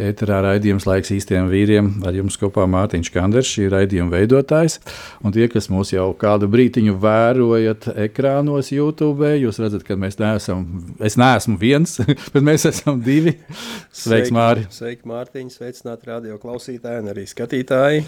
Eterā raidījums laiks īstiem vīriem. Ar jums kopā Mārtiņš Kanders, šī raidījuma veidotājs. Un tie, kas mūs jau kādu brīdiņu vērojat ekrānos, YouTube, jūs redzat, ka mēs neesam, es neesmu viens, bet mēs esam divi. Sveiks, Māri! Sveiki, Mārtiņ, sveicināti radio klausītāji un arī skatītāji.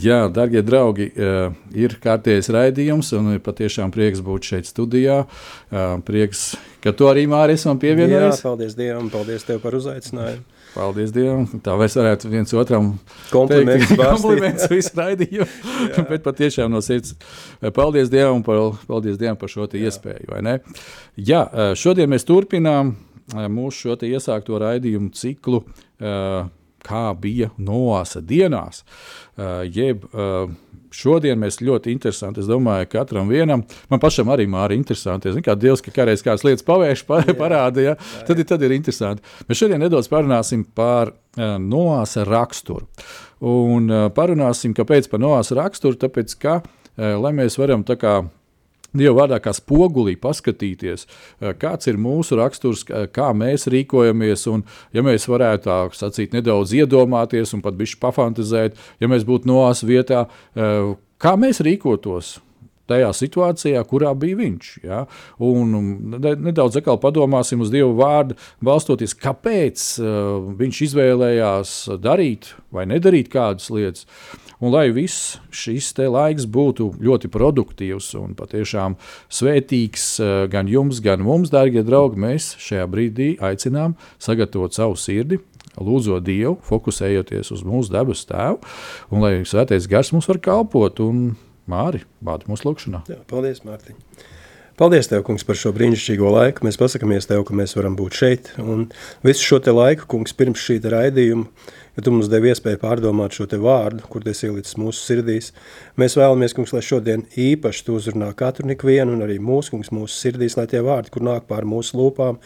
Jā, darbie draugi, eh, ir kārtējs raidījums, un ir patiešām prieks būt šeit studijā. Eh, Prieks, ka tu arī Māris man Jā, pievienojies. paldies Dievam, paldies Tev par uzaicinājumu. Paldies Dievam! Tā mēs varētu viens otram Komplimentus teikt, kompliments visu raidījumu. Bet patiešām no sirds paldies Dievam par, paldies Dievam par šo iespēju. Jā, šodien mēs turpinām mūsu šo te iesākto raidījumu ciklu. eh, Kā bija Noāsa dienās, eh, jeb eh, šodien mēs ļoti interesanti, es domāju, katram vienam, man pašam arī māri interesanti. Zinu, kā Dievs, ka kādreiz kādas lietas pavērš, pa, parāda, ja? tad, ir- tad ir interesanti. Mēs šodien nedaudz parunāsim par uh, Noāsa raksturu. Un parunāsim, kāpēc par Noāsa raksturu, tāpēc, ka, lai mēs varam tā kā Dieva vārdā kā spogulī paskatīties, eh, kāds ir mūsu raksturs, kā- kā mēs rīkojamies. Un, ja mēs varētu tā sacīt, nedaudz iedomāties un pat bišķi pafantazēt, ja mēs būtu noās vietā, eh, kā mēs rīkotos. Tajā situācijā, kurā bija viņš. Ja? Un um, ne, nedaudz atkal padomāsim uz Dieva vārdu, balstoties, kāpēc uh, viņš izvēlējās darīt vai nedarīt kādas lietas. Un lai viss šis laiks būtu ļoti produktīvs un patiešām svētīgs eh, gan jums, gan mums, darbie draugi, mēs šajā brīdī aicinām sagatavot savu sirdi. Lūdzot Dievu, fokusējoties uz mūsu debes tēvu, un lai svētais gars mums var kalpot, un Māri, bādi mūsu lūgšanā. Paldies, Mārtiņ. Paldies, Tev, kungs, par šo brīnišķīgo laiku. Mēs pasakāmies Tev, ka mēs varam būt šeit. Un visu šo laiku, kungs, pirms šī raidījuma, ja Tu mums devi iespēju pārdomāt šo te vārdu, kur tas ielicis mūsu sirdīs, mēs vēlamies, kungs, lai šodien īpaši Tu uzrunā katru ikvienu un arī mūsu, kungs, mūsu sirdīs, lai tie vārdi, kur nāk pār mūsu lūpām,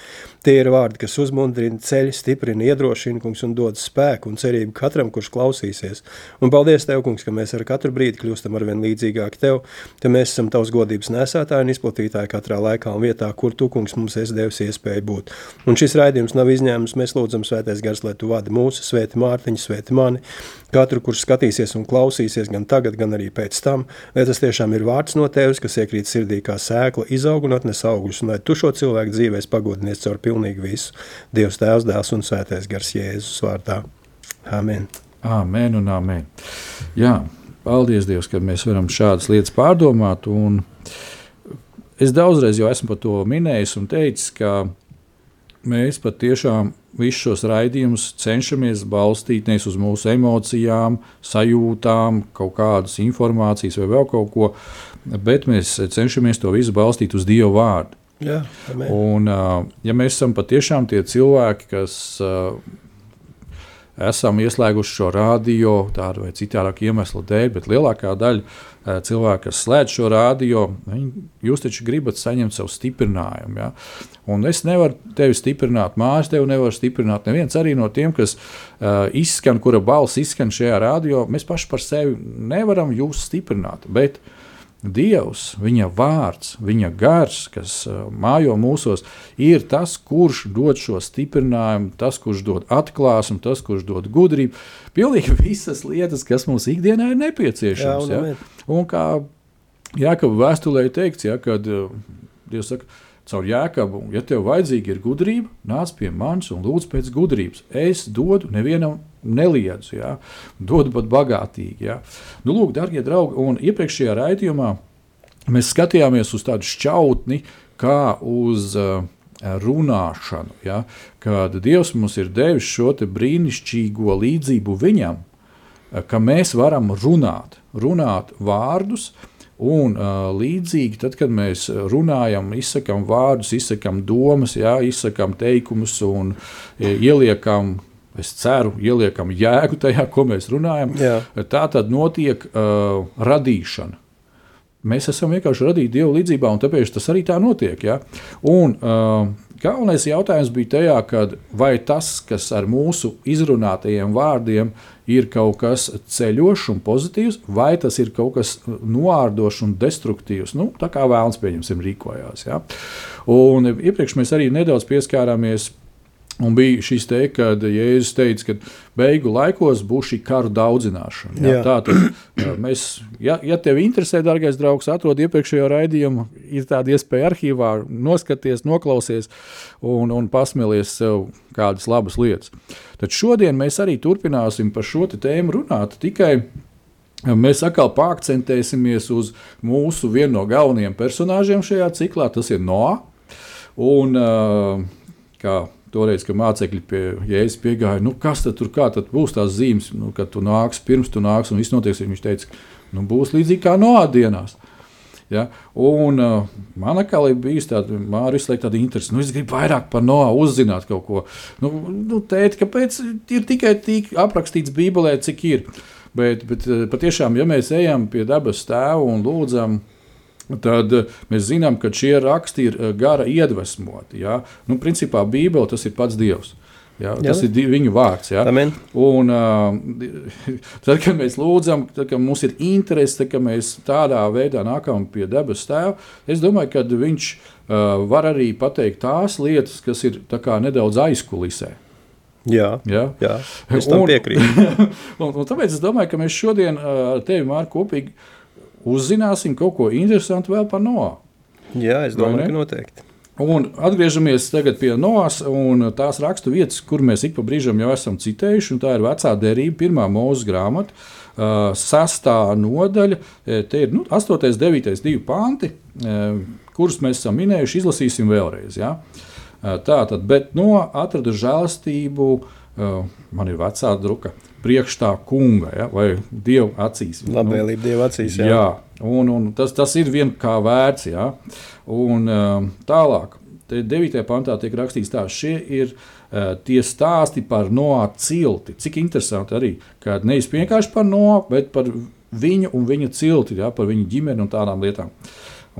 tie ir vārdi, kas uzmundrina, ceļ, stiprina, iedrošina, kungs, un dod spēku un cerību katram, kurš klausīsies. Un paldies Tev, kungs, ka mēs ar katru brīdi kļūstam arvien līdzīgāki Tev, ka mēs esam Tavs godības nesētāji un izplatītāji katrā laikā un vietā, kur Tu, kungs, mums esi devis iespēju būt. Un šis raidījums nav izņēmums, mēs lūdzam svētais gars, lai Tu vadi mūsu svēti Mārtiņu, svēti mani, katru, kurš skatīsies un klausīsies gan tagad, gan arī pēc tam, lai tas tiešām ir vārds no Tevis, kas iekrīt sirdī kā sēkla, izaug un atnes augļus, un lai Tu šo cilvēku dzīvēs pagodinies caur pilnīgi visu. Dievs Tēvs, Dēls un svētais gars Jēzus vārdā. Amen. Amen un amen. Jā, paldies Dievam, ka mēs varam šādas lietas pārdomāt. Es daudzreiz jau esmu par to minējis un teicis, ka mēs patiešām visus šos raidījumus cenšamies balstīt nevis uz mūsu emocijām, sajūtām, kaut kādas informācijas vai vēl kaut ko, bet mēs cenšamies to visu balstīt uz Dieva vārdu. Jā, amen. Un, ja mēs esam patiešām tie cilvēki, kas esam ieslēguši šo radio tādu vai citādu iemeslu dēļ, bet lielākā daļa ā, cilvēku, kas slēdz šo radio, viņi, jūs taču gribat saņemt savu stiprinājumu. Ja? Un es nevaru tevi stiprināt, mājas tevi nevar stiprināt. Neviens arī no tiem, kas uh, izskan, kura balss izskan šajā radio, mēs paši par sevi nevaram jūs stiprināt. Bet Dievs, viņa vārds, viņa gars, kas uh, mājo mūsos, ir tas, kurš dod šo stiprinājumu, tas, kurš dod atklāsmu, tas, kurš dod gudrību. Pilnīgi visas lietas, kas mums ikdienā ir nepieciešamas. Jā, un Ja, un kā Jākapa vēstulē ir teikts, ja, kad uh, Dievs saka, caur jēkabu, ja tev vajadzīga ir gudrība, nāc pie manis un lūdz pēc gudrības. Es dodu, nevienam neliedzu, ja? dodu pat bagātīgi. Ja? Nu, lūk, darbie draugi, un iepriekšējā raidījumā mēs skatījāmies uz tādu šķautni, kā uz uh, runāšanu. Ja? Kad Dievs mums ir devis šo brīnišķīgo līdzību viņam, ka mēs varam runāt, runāt vārdus. Un, uh, līdzīgi, tad, kad mēs runājam, izsakām vārdus, izsakām domas, jā, izsakām teikumus un ieliekam es ceru, ieliekam jēgu tajā, ko mēs runājam. Jā. Tā tad notiek uh, radīšana. Mēs esam vienkārši radīti Dieva līdzjūtībā, un tāpēc tas arī tā notiek. Ja? Un, uh, galvenais jautājums bija tajā, vai tas, kas ar mūsu izrunātajiem vārdiem ir kaut kas ceļošs un pozitīvs, vai tas ir kaut kas noārdošs un destruktīvs. Nu, tā kā vēlams, pieņemsim, rīkojās. Ja? Un iepriekš mēs arī nedaudz pieskārāmies Un bija šis te, kad Jēzus teica, ka beigu laikos būs šī karu daudzināšana. Jā, jā. Tā tad mēs, ja, ja tev interesē, darbais draugs, atrod iepriekšējo raidījumu, ir tāda iespēja arhīvā noskaties, noklausies un, un pasmēlies sev kādas labas lietas. Tad šodien mēs arī turpināsim par šo tēmu runāt tikai. Mēs atkal pārakcentēsimies uz mūsu vienu no galvenajiem personāžiem šajā ciklā, tas ir Noā. Un, kā Toreiz, kad mācekļi pie jēzus piegāja, nu, kas tad tur tad būs tās zīmes, nu, kad tu nāks, pirms tu nāks un viss notiks. Viņš teica, nu, būs līdzīgi kā noādienās. Ja? Un uh, man atkal ir bijis tāds, man ir tāda interese. Nu, es gribu vairāk par Noā uzzināt kaut ko. Nu, nu tēt, kāpēc ir tikai tik aprakstīts Bībelē, cik ir. Bet, bet uh, patiešām, ja mēs ejam pie dabas tēva un lūdzam, tad eh, mēs zinām, ka šie raksti ir eh, gara iedvesmoti. Ja? Nu, principā Bībele tas ir pats Dievs. Ja, tas ir viņu vārds. Ja. Un, uh, tad, kad mēs lūdzam, tad, kad mums ir interese, kad mēs tādā veidā nākam pie debesu tēva, es domāju, ka viņš uh, var arī pateikt tās lietas, kas ir nedaudz aizkulisē. Jā, jā. jā es tam piekrītu. un, un tāpēc es domāju, ka mēs šodien ar uh, tevi, Mārku, kopīgi uzzināsim kaut ko interesantu vēl par Noā. Jā, es domāju, ka noteikti. Un atgriežamies pie Noās un tās rakstu vietas, kur mēs ik pa brīžam jau esam citējuši. Tā ir vecā derība, pirmā mūža grāmata, uh, sastā nodaļa. Te ir nu, 8, 9, 2 panti, uh, kurus mēs esam minējuši. Izlasīsim vēlreiz. Ja? Uh, tā tad, bet no atradu žēlastību, man ir vecā druka priekš tā kunga ja, vai dieva acīs. Labvēlība nu, dieva acīs. Jā, jā un, un tas, tas ir vien kā vērts. Ja. Un, um, tālāk, 9. pantā tiek rakstīts, tā šie ir uh, tie stāsti par Noā cilti. Cik interesanti arī, ka nevis vienkārši par Noā, bet par viņu un viņa cilti, ja, par viņa ģimeni un tādām lietām.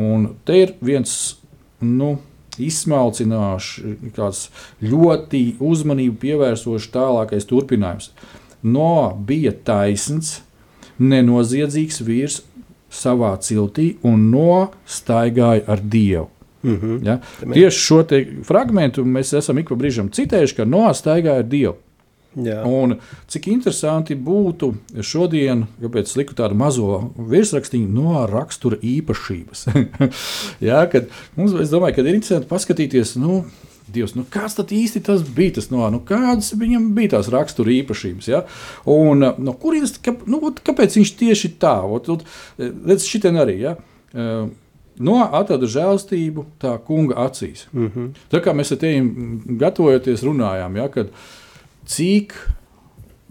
Un te ir viens. Nu, izsmalcinošs, kāds ļoti uzmanību pievērsošs tālākais turpinājums. No bija taisns, nenoziedzīgs vīrs savā ciltī un no staigāja ar Dievu. Mm -hmm. ja? Tieši šo fragment mēs esam ik pa brīžam citējuši, ka no staigāja ar Dievu. Jā. Un cik interesanti būtu šodien, kāpēc liku tādu mazo virsrakstīnu no rakstura īpašības. Jā, kad mums, es domāju, ka ir interesanti paskatīties, nu, Dievs, nu kāds tad īsti tas bija? Tas no, nu, kādas viņam bija tās rakstura īpašības? Ja? Un, eh, no kurienes, kā, nu, kāpēc viņš tieši tā? Eh, redz, šitien arī. Ja? Eh, no atrada žēlstību tā kunga acīs. Mm -hmm. Tā kā mēs ar tevi gatavojoties runājām, ja, kad cik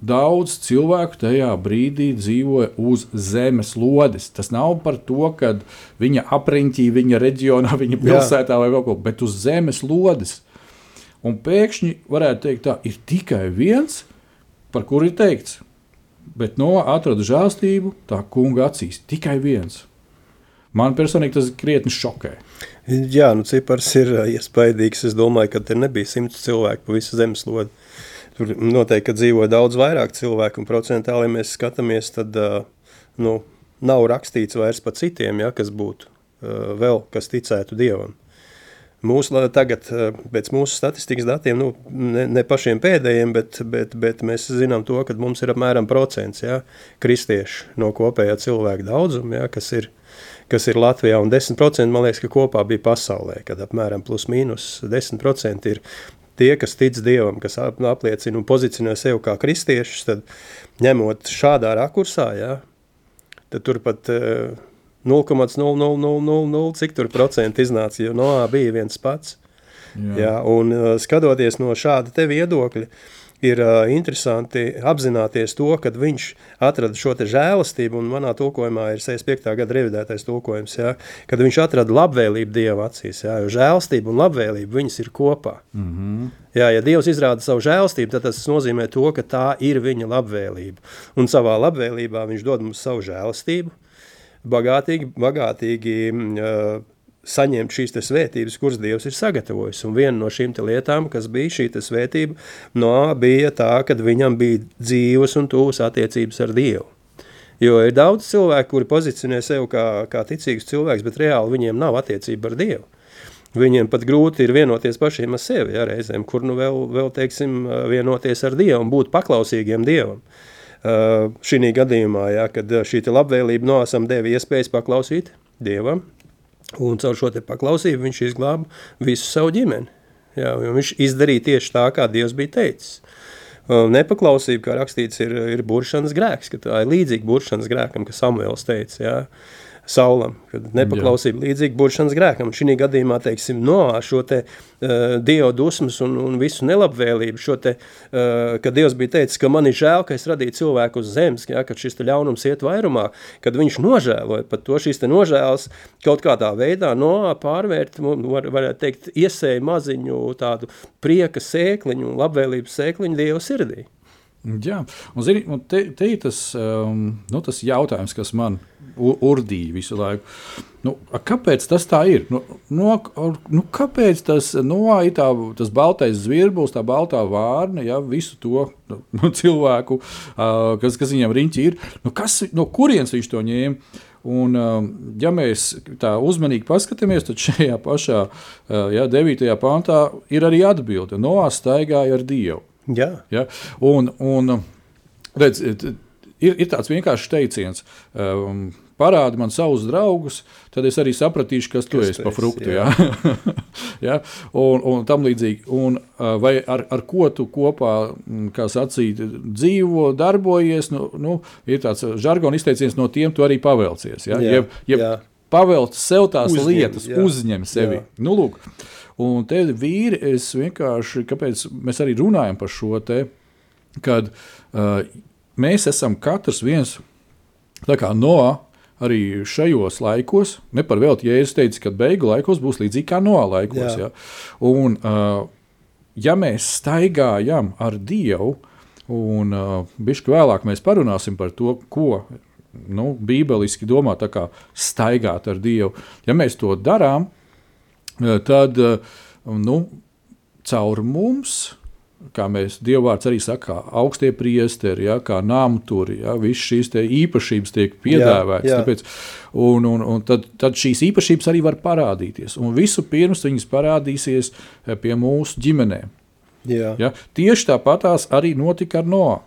daudz cilvēku tajā brīdī dzīvoja uz zemes lodes. Tas nav par to, ka viņa apriņķī, viņa reģionā, viņa pilsētā Jā. vai kaut ko, bet uz zemes lodes. Un pēkšņi varētu teikt, tā ir tikai viens, par kuru ir teikts, bet no atrada žēlstību tā kunga acīs. Tikai viens. Man personīgi tas krietni šokē. Jā, nu cipars ir iespaidīgs. Es domāju, ka te nebija simts cilvēku pa visu zemeslodi. Tur noteikti dzīvo daudz vairāk cilvēku, un procentāli, ja mēs skatāmies, tad nu, nav rakstīts vairs par citiem, ja, kas būtu vēl, kas ticētu Dievam. Mūsu, tagad, pēc mūsu statistikas datiem, nu, ne, ne pašiem pēdējiem, bet, bet, bet mēs zinām to, ka mums ir apmēram procents ja, kristiešu no kopējā cilvēka daudzuma, ja, kas, ir, kas ir Latvijā, un 10% man liekas, ka kopā bija pasaulē, kad apmēram plus mīnus 10% ir tie, kas tic Dievam, kas apliecina un pozicionē sevi kā kristiešus, tad ņemot šādā rakursā, ja, tad turpat uh, 0,0000 cik tur procentu iznāca, jo Noā bija viens pats. Jā. Jā, un uh, skatoties no šāda te viedokļa, ir uh, interesanti apzināties to, ka viņš atrada šo žēlastību, un manā tulkojumā ir 65. gada revidētais tulkojums, jā, kad viņš atrada labvēlību Dieva acīs. Jā, jo žēlastība un labvēlība viņas ir kopā. Mm -hmm. jā, ja Dievs izrāda savu žēlastību, tad tas nozīmē to, ka tā ir viņa labvēlība. Un savā labvēlībā viņš dod mums savu žēlastību, bagātīgi, bagātīgi uh, saņemt šīs svētības, kuras Dievs ir sagatavojis. Un viena no šīm lietām, kas bija šī svētība, no bija tā, ka viņam bija dzīves un tuvas attiecības ar Dievu. Jo ir daudz cilvēku, kuri pozicionē sevi kā, kā ticīgus cilvēkus, bet reāli viņiem nav attiecība ar Dievu. Viņiem pat grūti ir vienoties pašiem ar sevi, ja, reizēm, kur nu vēl, vēl teiksim, vienoties ar Dievu un būt paklausīgiem Dievam. Uh, šī gadījumā, ja, kad šī labvēlība no esam devi iespējas paklausīt Dievam, Un caur šo paklausību viņš izglāba visu savu ģimeni. Jā, viņš izdarīja tieši tā, kā Dievs bija teicis. Nepaklausība, kā rakstīts, ir, ir buršanas grēks, ka tā ir līdzīga buršanas grēkam, kas Samuēls teica. Jā. Saulam, kad nepaklausība līdzīga buršanas grēkam. Šī gadījumā, teiksim, no šo te uh, Dieva dusmas un, un visu nelabvēlību, šo te, uh, kad Dievs bija teicis, ka man ir žēl, ka es radīju cilvēku uz zemes, ja, kad šis te ļaunums iet vairumā, kad viņš nožēloja pat to šīs te nožēlas kaut kādā veidā no pārvērt, var, varētu teikt, iesēja maziņu tādu prieka sēkliņu, labvēlības sēkliņu Dieva sirdī. Jā, un, zini, un te, te ir tas, um, nu, tas jautājums, kas man urdīja visu laiku. Nu, kāpēc tas tā ir? Nu, no, nu, kāpēc tas nu, ir tā, tas baltais zvirbulis, tā baltā vārna, ja, visu to nu, cilvēku, uh, kas, kas viņam riņķi ir? Nu, kas, no kurienes viņš to ņēma? Un, ja mēs tā uzmanīgi paskatāmies, tad šajā pašā ja, 9. pantā ir arī atbilde. Noā staigāja ar Dievu. Jā. Ja? Un, un redz, ir, ir tāds vienkāršs teiciens. Um, Parādi man savus draugus, tad es arī sapratīšu, kas, kas tu esi pa fruktu. Jā. Jā. ja? un, un tam līdzīgi. Un, uh, vai ar, ar ko tu kopā, mm, kā sacīt, dzīvo, darbojies, nu, nu, ir tāds žargona izteiciens, no tiem tu arī pavelcies. Ja? Jā, jeb, jeb jā. Pavelc sev tās uzņem, lietas, jā. uzņem sevi. Jā. Nu, lūk, Un te vīri, es vienkārši, kāpēc mēs arī runājam par šo te, kad uh, mēs esam katrs viens no arī šajos laikos, ne par velti, ja es teicu, ka beigu laikos būs līdzīgi kā no laikos. Jā. Ja? Un, uh, ja mēs staigājam ar Dievu, un uh, bišķi vēlāk mēs parunāsim par to, ko nu, bībeliski domā staigāt ar Dievu, ja mēs to darām, tad eh, nu, caur mums. Kā mēs dievvvārds arī saka, augstie priesteri, ja, kā nāmturi, ja, visas šīs īpašības tiek piedāvātas. Jā, jā. Tāpēc, un, un, un tad, tad šīs īpašības arī var parādīties. Un visu pirms viņas parādīsies eh, pie mūsu ģimenēm. Jā. Ja, tieši tāpatās arī notika ar Noā.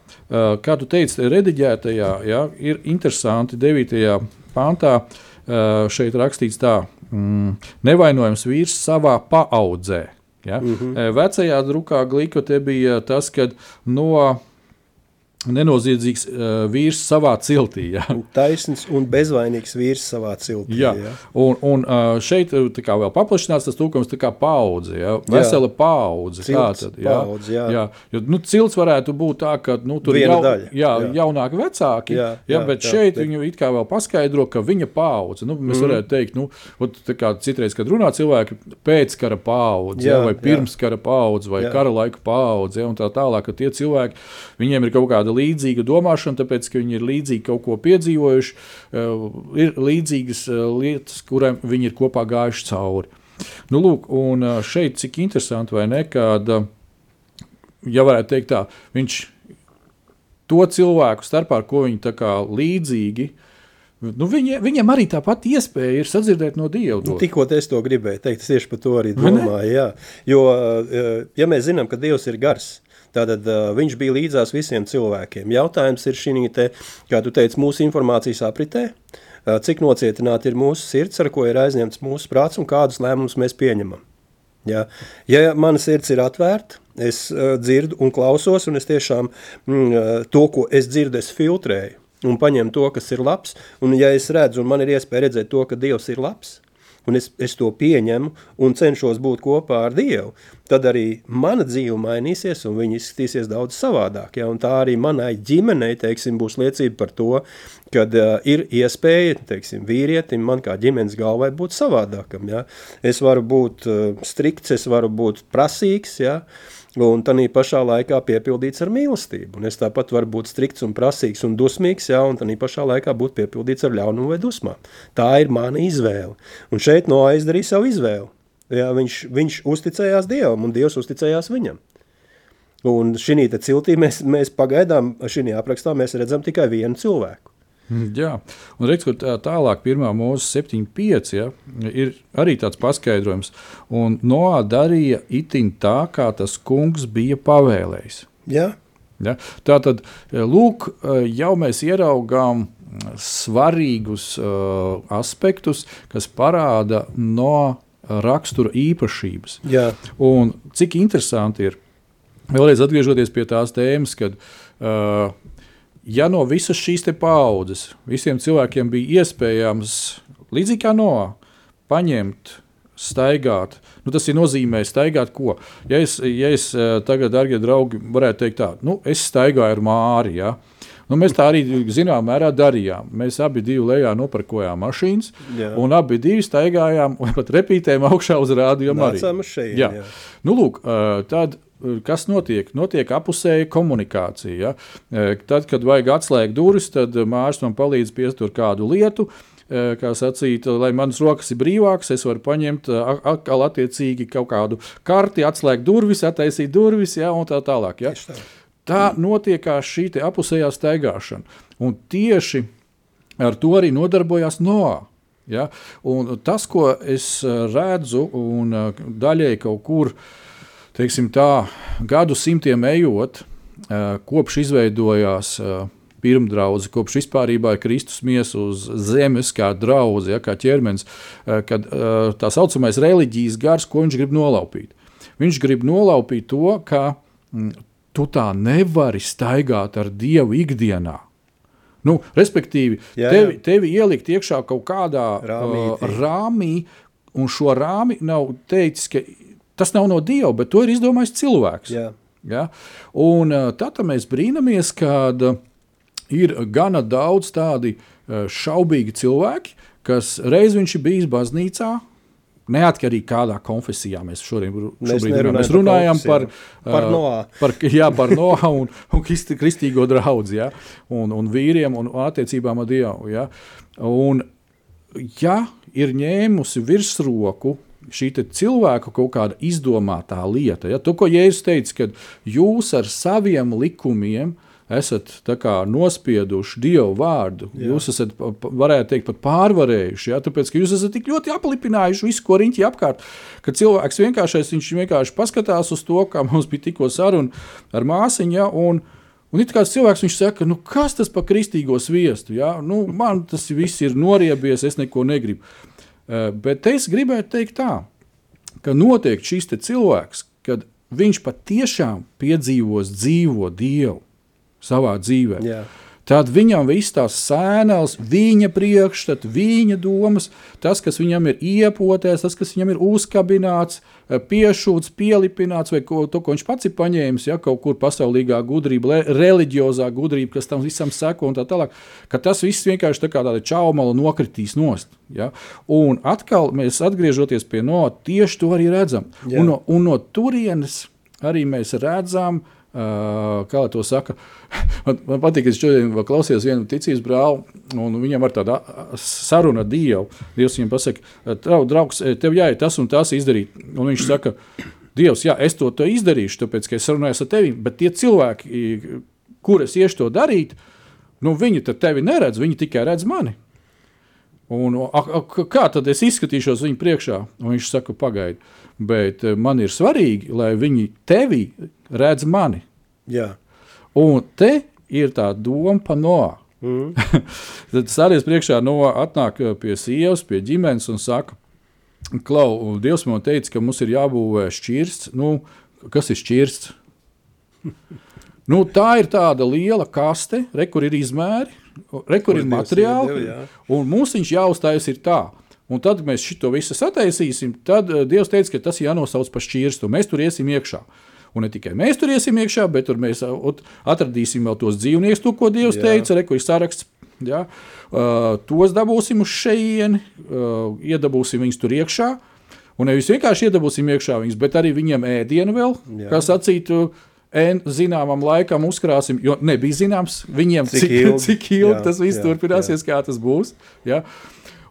Kā tu teici, rediģētajā, ja, ir interesanti 9. pāntā šeit rakstīts tā, mm, nevainojams vīrs savā paaudzē. Ja? Mm -hmm. Vecajā drukā glīkotē bija tas, ka no nenoziedzīgs uh, vīrs savā ciltī. Ja. Taisns un bezvainīgs vīrs savā ciltī. Jā. Ja. Un, un uh, šeit kā vēl paplašināts tas tūkums kā paudze, ja. vesela paudze. Cilts, tad, ja. paudze jā. Jā. Jo, nu, cilts varētu būt tā, ka nu, tur ir jau, daļa. Jā, jā. jaunāki vecāki, jā, jā, jā, bet jā, šeit jā. kā vēl paskaidro, ka viņa paudze, nu, mēs mm. varētu teikt, nu, ot, kā citreiz, kad runā cilvēki pēc kara paudze, jā, vai pirms jā. kara paudze, vai jā. kara laika paudze, ja, un tā tālāk, ka tie cilvēki, viņiem ir kaut kāda līdzīga domāšana, tāpēc, ka viņi ir līdzīgi kaut ko piedzīvojuši, eh, ir līdzīgas eh, lietas, kurām viņi ir kopā gājuši cauri. Nu, lūk, un eh, šeit cik interesanti, vai ne, kad, ja varētu teikt tā, viņš to cilvēku starpā, ar ko viņi tā kā līdzīgi, Nu, viņa, viņam arī tāpat iespēja ir sadzirdēt no Dieva. Nu, tikko es to gribēju teikt, es tieši par to arī domāju. Jā. Jo, ja mēs zinām, ka Dievs ir gars, Tātad viņš bija līdzās visiem cilvēkiem. Jautājums ir šī, te, kā tu teici, mūsu informācijas apritē, cik nocietināti ir mūsu sirds, ar ko ir aizņemts mūsu prāts un kādus lēmumus mēs pieņemam. Ja, ja mana sirds ir atvērta, es uh, dzirdu un klausos, un es tiešām mm, to, ko es dzirdu, es filtrēju. un paņem to, kas ir labs. Un, ja es redzu, un man ir iespēja redzēt to, ka Dievs ir labs, un es, es to pieņemu un cenšos būt kopā ar Dievu, tad arī mana dzīve mainīsies un viņa izskatīsies daudz savādāk. Ja? Un tā arī manai ģimenei teiksim, būs liecība par to, ka uh, ir iespēja teiksim, vīrietim, man kā ģimenes galvai būt savādākam. Ja? Es varu būt uh, strikts, es varu būt prasīgs, ja? Un tā pašā laikā piepildīts ar mīlestību. Un es tāpat varu būt strikts un prasīgs un dusmīgs, ja, un tā pašā laikā būt piepildīts ar ļaunumu vai dusmām. Tā ir mana izvēle. Un šeit no aizdarīja savu izvēli. Ja, viņš, viņš uzticējās Dievam, un Dievs uzticējās viņam. Un šī ciltī mēs, mēs pagaidām, šī aprakstā mēs redzam tikai vienu cilvēku. Mm, jā, un redz, kur tā, tālāk, pirmā mūzika 7,5 ja, ir arī tāds paskaidrojums. Un Noā darīja itin tā, kā tas kungs bija pavēlējis. Jā. Ja, tā tad, lūk, jau mēs ieraugām svarīgus uh, aspektus, kas parāda no rakstura īpašības. Jā. Un cik interesanti ir, vēlreiz atgriežoties pie tās tēmas, kad uh, ja no visas šīs paudzes visiem cilvēkiem bija iespējams, līdzīgi kā no, paņemt, staigāt, nu, tas ir nozīmē staigāt ko. Ja es, ja es eh, tagad, darbie draugi, varētu teikt tā, nu, es staigāju ar māri. Ja? Nu, mēs tā arī zināmā mērā darījām. Mēs abi lejā nopirkojām mašīnas, jā. un abi staigājām, un pat repītējām augšā uz rādījumu. Jā. Jā. Nu, lūk, eh, tad kas notiek? Notiek apusēja komunikācija. Ja? E, tad, kad vajag atslēgt durvis, tad mārs man palīdz piesturt kādu lietu. E, kā sacīt, lai manas rokas ir brīvākas, es varu paņemt e, atkal attiecīgi kaut kādu karti, atslēgt durvis, attaisīt durvis ja, un tā tālāk. Ja? Tā notiek šī apusējā staigāšana. Un tieši ar to arī nodarbojās Noā. Ja? Un tas, ko es redzu, un daļēji kaut kur uh, teiksim, tā, gadu simtiem ejot, kopš izveidojās pirmdraudzi, kopš vispār ir Kristus miesa uz zemes, kā draugs, ja, kā ķermenis, kad tā saucamais reliģijas gars, ko viņš grib nolaupīt. Viņš grib nolaupīt to, ka m, tu tā nevari staigāt ar Dievu ikdienā. Nu, respektīvi, jā, jā. Tevi, tevi ielikt iekšā kaut kādā Rāmītī. uh, rāmī, un šo rāmi nav teicis, ka Tas nav no Dieva, bet to ir izdomājis cilvēks. Jā. Ja? Un tad mēs brīnamies, ka ir gana daudz tādi šaubīgi cilvēki, kas reiz viņš ir bijis baznīcā. Neatkarīgi kādā konfesijā mēs šodien mēs, mēs runājam par, par, uh, par, jā, par Noā un, un kristīgo draugu, ja? un, un vīriem un attiecībām ar Dievu. Ja? Un, ja ir ņēmusi virsroku šī cilvēka kaut kāda izdomātā lieta. Ja? To, ko Jēzus teica, ka jūs ar saviem likumiem esat kā, nospieduši Dievu vārdu. Jā. Jūs esat, varētu teikt, pat pārvarējuši. Ja? Tāpēc, ka jūs esat tik ļoti aplipinājuši visu, ko riņķi apkārt, ka cilvēks vienkārši, vienkārši paskatās uz to, kā mums bija tikko saruna ar māsiņu. Ja? Un, Un it kā cilvēks viņš saka, nu, kas tas par kristīgo sviestu? Ja? Nu, man tas viss ir noriebies, es neko negribu. Eh, bet es gribētu teikt tā, ka notiek šis cilvēks, kad viņš patiešām piedzīvos dzīvo Dievu savā dzīvē. Jā. Tad viņam viss tās sēnes, viņa priekšstats, viņa domas, tas, kas viņam ir iepotēts, tas, kas viņam ir uzkabināts, eh, piešūts, pielipināts, vai ko, to, ko viņš pats ir paņēmis, ja kaut kur pasaulīgā gudrība, reliģiozā gudrība, kas tam visam seko un tā tālāk, ka tas viss vienkārši tā kā tāda čaumala nokritīs nost. Ja? Un atkal mēs atgriežoties pie no, tieši to arī redzam. Jā. Un no, un no turienes arī mēs redzam, Uh, kā to saka, man, man patīk, ka es šodien klausījos vienu ticības brāli, un viņam ar tādu sarunu ar Dievu. Dievs viņam pasaka, draugs, tev jāiet tas un tas izdarīt. Un viņš saka, Dievs, jā, es to, to izdarīšu, tāpēc, ka es runāju ar tevi, bet tie cilvēki, kur es iešu to darīt, nu, viņi tevi neredz, viņi tikai redz mani. Un, a, a, kā tad es izskatīšos viņu priekšā? Un viņš saka, pagaidi, bet man ir svarīgi, lai viņi tevi redz mani. Jā. Un te ir tā doma par Noā. Mm. Tad stāties priekšā, Noā atnāk uh, pie sievas, pie ģimenes un saka, Klau, Dievs man teica, ka mums ir jābūvē šķirsts. Nu, kas ir šķirsts? nu, tā ir tāda liela kaste, re, kur ir izmēri. rekur ir Kur Dievs materiāli, jā. un mums viņš jāuzstājas ir tā. Un tad mēs šo visu sataisīsim. Tad uh, Dievs teica, ka tas jānosauc par šķirstu. Mēs tur iesim iekšā. Un ne tikai mēs tur iesim iekšā, bet tur mēs uh, ot- atradīsim vēl tos dzīvniekus, to, ko Dievs Jā. teica. Reku ir saraksts. Ja? Uh, tos dabūsim uz šejieni, uh, iedabūsim viņus tur iekšā. Un nevis vienkārši iedabūsim iekšā viņus, bet arī viņiem ēdienu vēl, Jā. kā sacītu. ēn- Zināmam laikam uzkrāsim, jo nebija zināms viņiem, Cik cik, ilgi. cik ilgi Jā, tas viss jā, turpināsies, kā tas būs. Ja?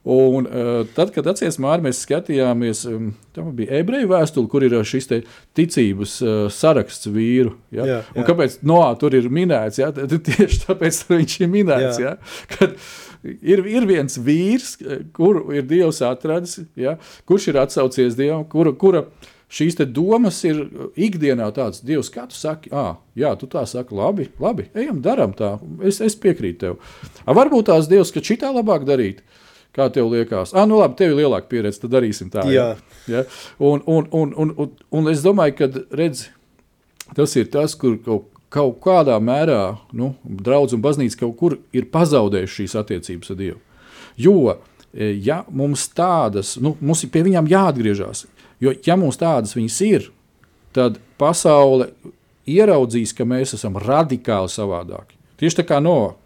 Un, uh, tad, kad atcerieties, Mārcis, mēs skatījāmies, um, tā bija ebreju vēstule, kur ir uh, šis ticības uh, saraksts vīru. Ja? Jā, Un jā. kāpēc Noā tur ir minēts? Ja? Tad Tieši tāpēc viņš ir minēts. Jā. Ja? Kad ir, ir viens vīrs, eh, kuru ir Dievs atradis, ja? kurš ir atsaucies Dievam, kura, kura šīs domas ir ikdienā tādas, Dievs, kā tu saki, ah, jā, tu tā saki, labi, labi ejam, darām tā, es, es piekrītu tev. A, varbūt tās Dievs, ka šitā labāk darīt. Kā tev liekas? Ah, nu labi, tev ir lielāka pieredze, tad darīsim tā. Jā. Ja? Un, un, un, un, un, un es domāju, ka redz, tas ir tas, kur kaut, kaut kādā mērā nu, draugs un baznīca kaut kur ir pazaudējuši šīs attiecības ar Dievu. Jo, e, ja mums tādas, nu, mums ir pie viņām jāatgriežas, jo, ja mums tādas viņas ir, tad pasaule ieraudzīs, ka mēs esam radikāli savādāki. Tieši tā kā no Ja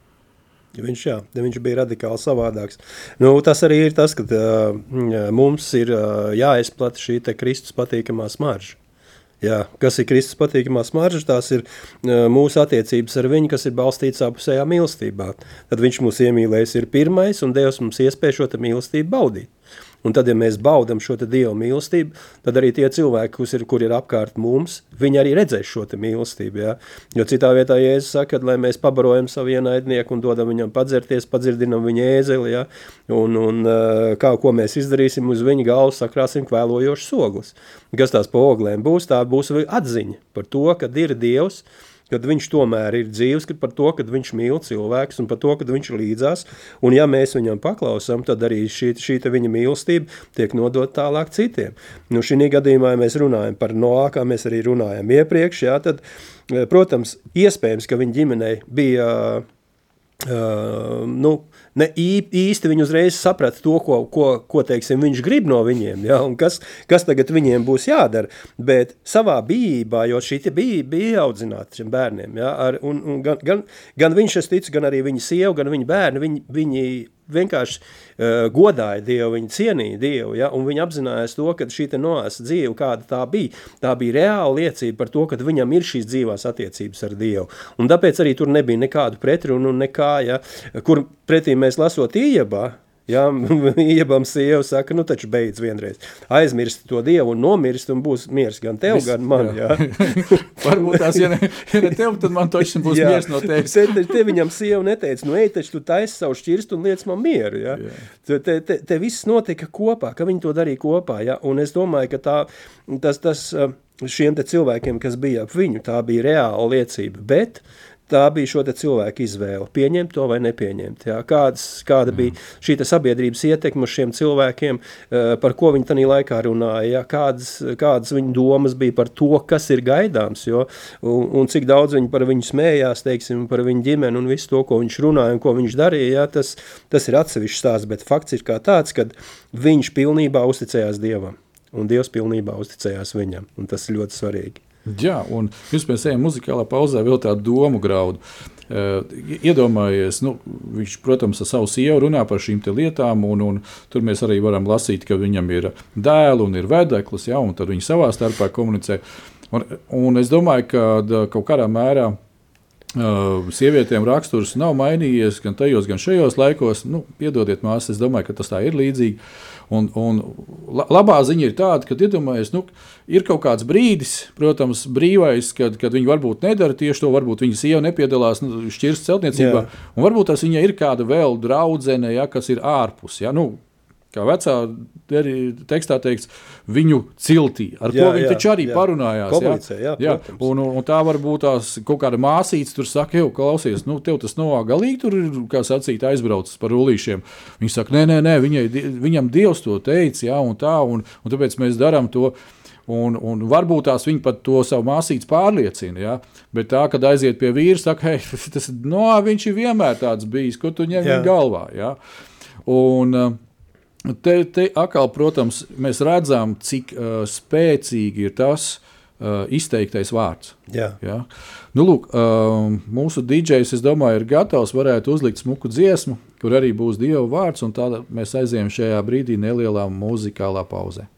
Viņš, jā, viņš bija radikāli savādāks. Nu, tas arī ir tas, ka uh, mums ir uh, jāizplata šī Kristus patīkamā smarža. Jā, kas ir Kristus patīkamā smarža? Tās ir uh, mūsu attiecības ar viņu, kas ir balstītas apusējā mīlestībā. Tad viņš mūs iemīlējis ir pirmais, un Dievs mums iespēja šo mīlestību baudīt. Un tad, ja mēs baudām šo te Dieva mīlestību, tad arī tie cilvēki, kas ir, kur ir apkārt mums, viņi arī redzēs šo mīlestību. Ja? Jo citā vietā Jēzus saka, ka, lai mēs pabarojam savu ienaidnieku un dodam viņam padzerties, padzirdinam viņa ēzeli, ja? un, un kā, ko mēs izdarīsim, uz viņa galvas sakrāsim kvēlojošs oglis. Kas tās pa oglēm būs, tā būs atziņa par to, ka ir Dievs, kad viņš tomēr ir dzīves, kad par to, ka viņš mīl cilvēkus un par to, ka viņš ir līdzās. Un ja mēs viņam paklausām, tad arī šī, šī viņa mīlestība tiek nodot tālāk citiem. Nu, šī gadījumā, ja mēs runājam par Noā, kā mēs arī runājam iepriekš, jā, tad, eh, protams, iespējams, ka viņa ģimenei bija Uh, nu, ne īsti viņi uzreiz saprata to, ko, ko, ko teiksim, viņš grib no viņiem, ja, un kas, kas tagad viņiem būs jādara. Bet savā bijībā, jo šī bija, bija audzināta šiem bērniem, ja, ar, un, un gan, gan, gan viņš, es ticu, gan arī viņa sieva, gan viņa bērni, viņi, viņi vienkārši uh, godāja Dievu, viņi cienīja Dievu, ja, un viņi apzinājās to, ka šī noāsa dzīve, kāda tā bija, tā bija reāla liecība par to, ka viņam ir šīs dzīvās attiecības ar Dievu. Un tāpēc arī tur nebija nekādu pretrunu un nekā, ja, kur pretī mēs lasot iejabā, Jā, iebam sieva saka, nu taču beidz vienreiz. Aizmirsti to Dievu un nomirsti un būs miers gan tev, Viss, gan man. Jā. Varbūt tās, ja ne, ja ne tev, tad man točs būs Jā. miers no tevis. Te, te, viņam sieva neteica, nu ej, taču tu taisi savu šķirstu un liec man mieru. Ja? Jā. Te, te, te, viss notika kopā, ka viņi to darīja kopā. Ja? Un es domāju, ka tā, tas, tas uh, šiem cilvēkiem, kas bija ap viņu, tā bija reāla liecība. Bet tā bija šo cilvēku izvēle. Pieņemt to vai nepieņemt. Ja? Kādas, kāda bija šī te sabiedrības ietekme uz šiem cilvēkiem, uh, par ko viņi tajā laikā runāja, ja? kādas, kādas viņu domas bija par to, kas ir gaidāms, jo, un, un cik daudz viņi par viņu smējās, teiksim, par viņu ģimeni un visu to, ko viņš runāja un ko viņš darīja, ja? tas, tas ir atsevišķs stāsts, bet fakts ir tāds, ka viņš pilnībā uzticējās Dievam, un Dievs pilnībā uzticējās viņam, un tas ir ļoti svarīgi. Jā, un jūs pēc tam muzikālā pauzē vēl tādu domu graudu. Uh, iedomājies, nu, viņš, protams, ar savu sievu runā par šīm lietām, un, un tur mēs arī varam lasīt, ka viņam ir dēls un ir vedeklis, ja, un tad viņi savā starpā komunicē. Un, un es domāju, ka kaut kādā mērā Uh, sievietēm raksturs nav mainījies gan tajos, gan šajos laikos. Nu, piedodiet, māsas, es domāju, ka tas tā ir līdzīgi. Un, un la, labā ziņa ir tāda, ka iedomājies, nu, ir kaut kāds brīdis, protams, brīvais, kad, kad viņi varbūt nedara tieši to, varbūt viņa sieva nepiedalās nu, šķirsts celtniecībā, Jā. un varbūt tas viņai ir kāda vēl draudzene, ja, kas ir ārpus. Ja, nu, kā vecā arī tekstā teikts, viņu ciltī, ar jā, ko viņi jā, taču arī jā. parunājās. Komunicē, jā, jā, jā. Un, un, un tā varbūt tās kaut kāda māsīca tur saka, jau klausies, nu, tev tas nav galīgi, tur ir, kā sacīt, aizbraucis par rullīšiem. Viņi saka, nē, nē, nē viņai, viņam Dievs to teica, jā, un tā, un, un tāpēc mēs darām to. Un, un varbūt tās viņa pat to savu māsīcu pārliecina. Ja? Bet tā, kad aiziet pie vīra, saka, hei, tas nu, no, viņš ir vienmēr tāds bijis, ko tu ņem viņa galvā. Ja? Un, uh, Te, te atkal, protams, mēs redzam, cik uh, spēcīgi ir tas uh, izteiktais vārds. Jā. Jā. Nu, lūk, uh, mūsu dīdžejs, es domāju, ir gatavs, varētu uzlikt smuku dziesmu, kur arī būs dievu vārds, un tādā mēs aizējām šajā brīdī nelielā muzikālā pauzē.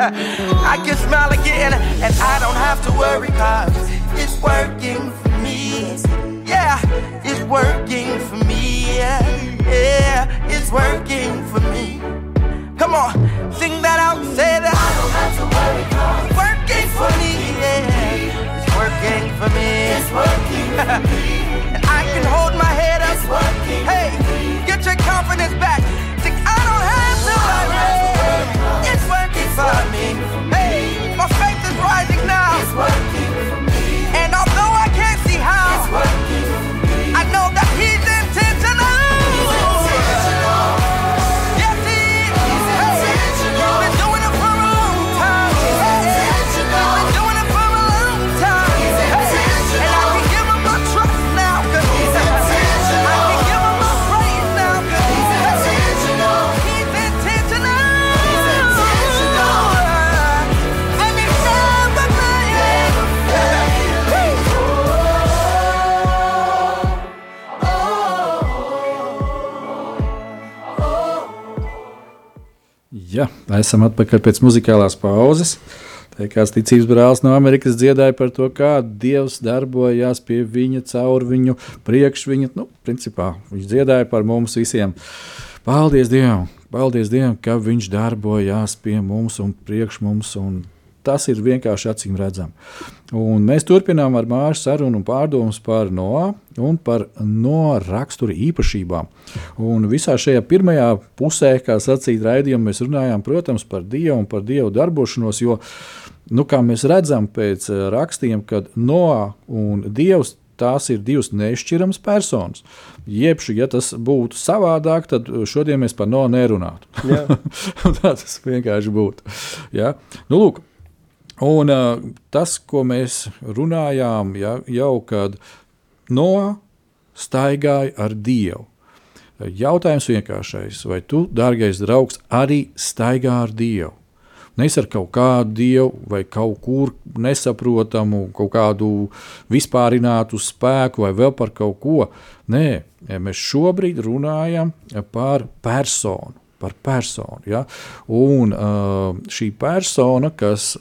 I can smile again, and I don't have to worry, cause it's worth esam atpakaļ pēc muzikālās pauzes. Tā kāds ticības brālis no Amerikas dziedāja par to, kā Dievs darbojās pie viņa, caur viņu, priekš viņa. Nu, principā viņš dziedāja par mums visiem. Paldies Dievam! Paldies Dievam, ka viņš darbojās pie mums un priekš mums. Un Tas ir vienkārši acīm redzami. Un mēs turpinām ar māšu sarunu un pārdomas par no un par no rakstura īpašībām. Un visā šajā pirmajā pusē, kā sacīt raidījumā, mēs runājām, protams, par Dievu un par Dievu darbošanos, jo, nu, kā mēs redzam pēc eh, rakstiem, kad Noā un Dievs tās ir divas nešķiramas personas. Jebšu, ja tas būtu savādāk, tad šodien mēs par no nerunātu. tā tas vienkārši būtu. Ja? Nu, lūk, Un uh, tas, ko mēs runājām, ja, jau kad no staigāja ar Dievu. Jautājums vienkāršais, vai tu, dārgais draugs, arī staigā ar Dievu? Nevis ar kaut kādu dievu vai kaut kur nesaprotamu, kaut kādu vispārinātu spēku vai vēl par kaut ko. Nē, mēs šobrīd runājam par personu. Par personu ja? Un uh, šī persona, kas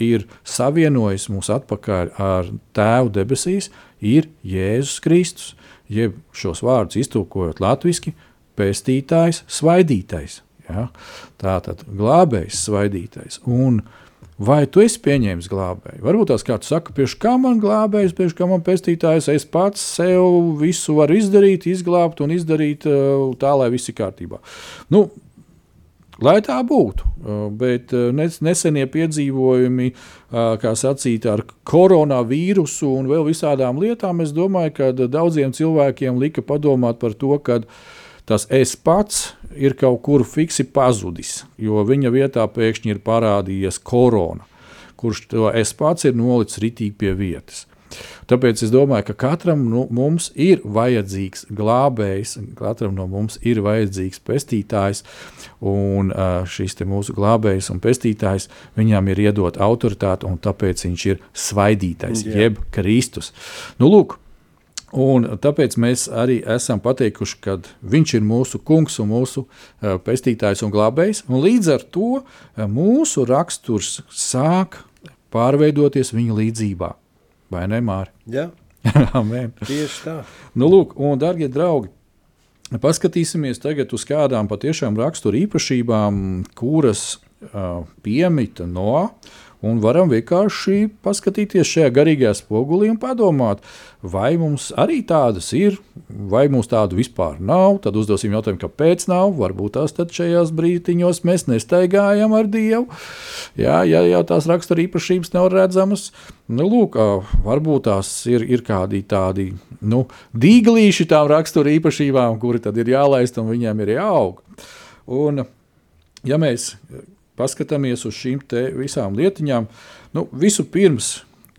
ir savienojis mūs atpakaļ ar Tēvu debesīs, ir Jēzus Kristus jeb šos vārdus iztulkojot latviešu, pestītājs, svaidītais. Ja? Tā tad glābējs, svaidītais. Un vai tu esi pieņēmis glābēju? Varbūt tās kāds saka, pieši kā man glābējs, pieši kā man pestītājs, es pats sev visu varu izdarīt, izglābt un izdarīt uh, tā, lai viss ir kārtībā. Nu, Lai tā būtu, uh, bet uh, nesenie piedzīvojumi, uh, kā sacīt, ar koronavīrusu un vēl visādām lietām, es domāju, ka daudziem cilvēkiem lika padomāt par to, ka tas es pats ir kaut kur fiksi pazudis, jo viņa vietā pēkšņi ir parādījies korona, kurš to es pats ir nolicis ritīgi pie vietas. Tāpēc es domāju, ka katram nu, mums ir vajadzīgs glābējs, katram no mums ir vajadzīgs pestītājs. Un šis mūsu glābējs un pestītājs viņam ir iedota autoritāte, un tāpēc viņš ir svaidītais, Jā. jeb Kristus. Nu, lūk, Un tāpēc mēs arī esam pateikuši, ka viņš ir mūsu kungs un mūsu uh, pestītājs un glābējs. Un līdz ar to uh, mūsu raksturs sāk pārveidoties viņa līdzjūtībā. Vai ne, Mārķis? Jā, Amen. tieši tā. Nu, lūk, un, darbie draugi, paskatīsimies tagad uz kādām patiešām rakstura īpašībām, kuras piemita no un varam vienkārši paskatīties šajā garīgajā spogulī un padomāt, vai mums arī tādas ir, vai mums tādu vispār nav. Tad uzdosim jautājumu, kāpēc nav. Varbūt tās šajās brīdiņos mēs nestaigājam ar Dievu. Jā, ja jau tās rakstura īpašības nav redzamas, nu, lūk, varbūt tās ir, ir kādi tādi nu, dīglīši tām rakstura īpašībām, kuri tad ir jālaist un viņiem ir jāaug. Un, ja mēs paskatāmies uz šīm visām lietiņām, nu, vispirms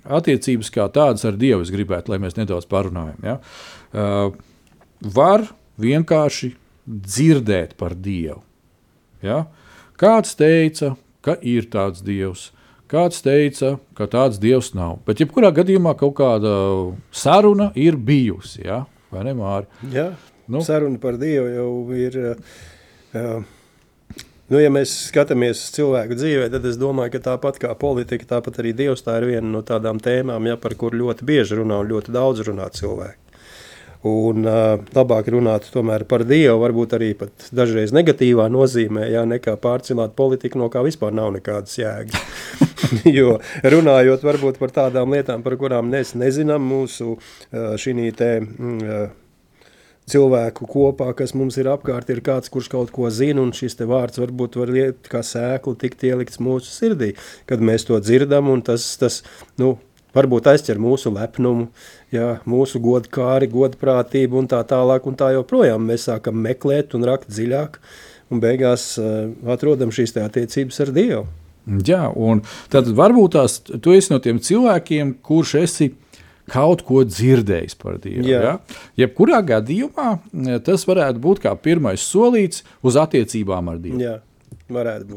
attiecības kā tādas ar Dievu es gribētu, lai mēs nedaudz parunājam. Ja? Uh, var vienkārši dzirdēt par Dievu. Ja? Kāds teica, ka ir tāds Dievs, kāds teica, ka tāds Dievs nav. Bet, jebkurā gadījumā, kaut kāda saruna ir bijusi. Ja? Vai ne, Māri? Jā, nu. saruna par Dievu jau ir. Uh, Nu, ja mēs skatāmies uz cilvēku dzīvē, tad es domāju, ka tāpat kā politika, tāpat arī Dievs tā ir viena no tādām tēmām, ja, par kur ļoti bieži runā un ļoti daudz runā cilvēki. Un uh, labāk runāt par Dievu, varbūt arī dažreiz negatīvā nozīmē, ja, nekā pārcilāt politiku, no kā vispār nav nekādas jēgas. jo runājot varbūt par tādām lietām, par kurām mēs nezinām, mūsu uh, šī te. Uh, cilvēku kopā, kas mums ir apkārt, ir kāds, kurš kaut ko zina, un šis vārds varbūt var iet kā sēklu tikt ielikts mūsu sirdī, kad mēs to dzirdam, un tas, tas nu, varbūt aizķer mūsu lepnumu, jā, mūsu godkāri, godprātību un tā tālāk, un tā joprojām mēs sākam meklēt un rakt dziļāk, un beigās uh, atrodam šīs attiecības ar Dievu. Jā, un tad varbūt tās, tu esi no tiem cilvēkiem, kurš esi kaut ko dzirdējis par Dievu. Jā. Ja? Jebkurā gadījumā eh, tas varētu būt kā pirmais solīts uz attiecībām ar Dievu. Jā.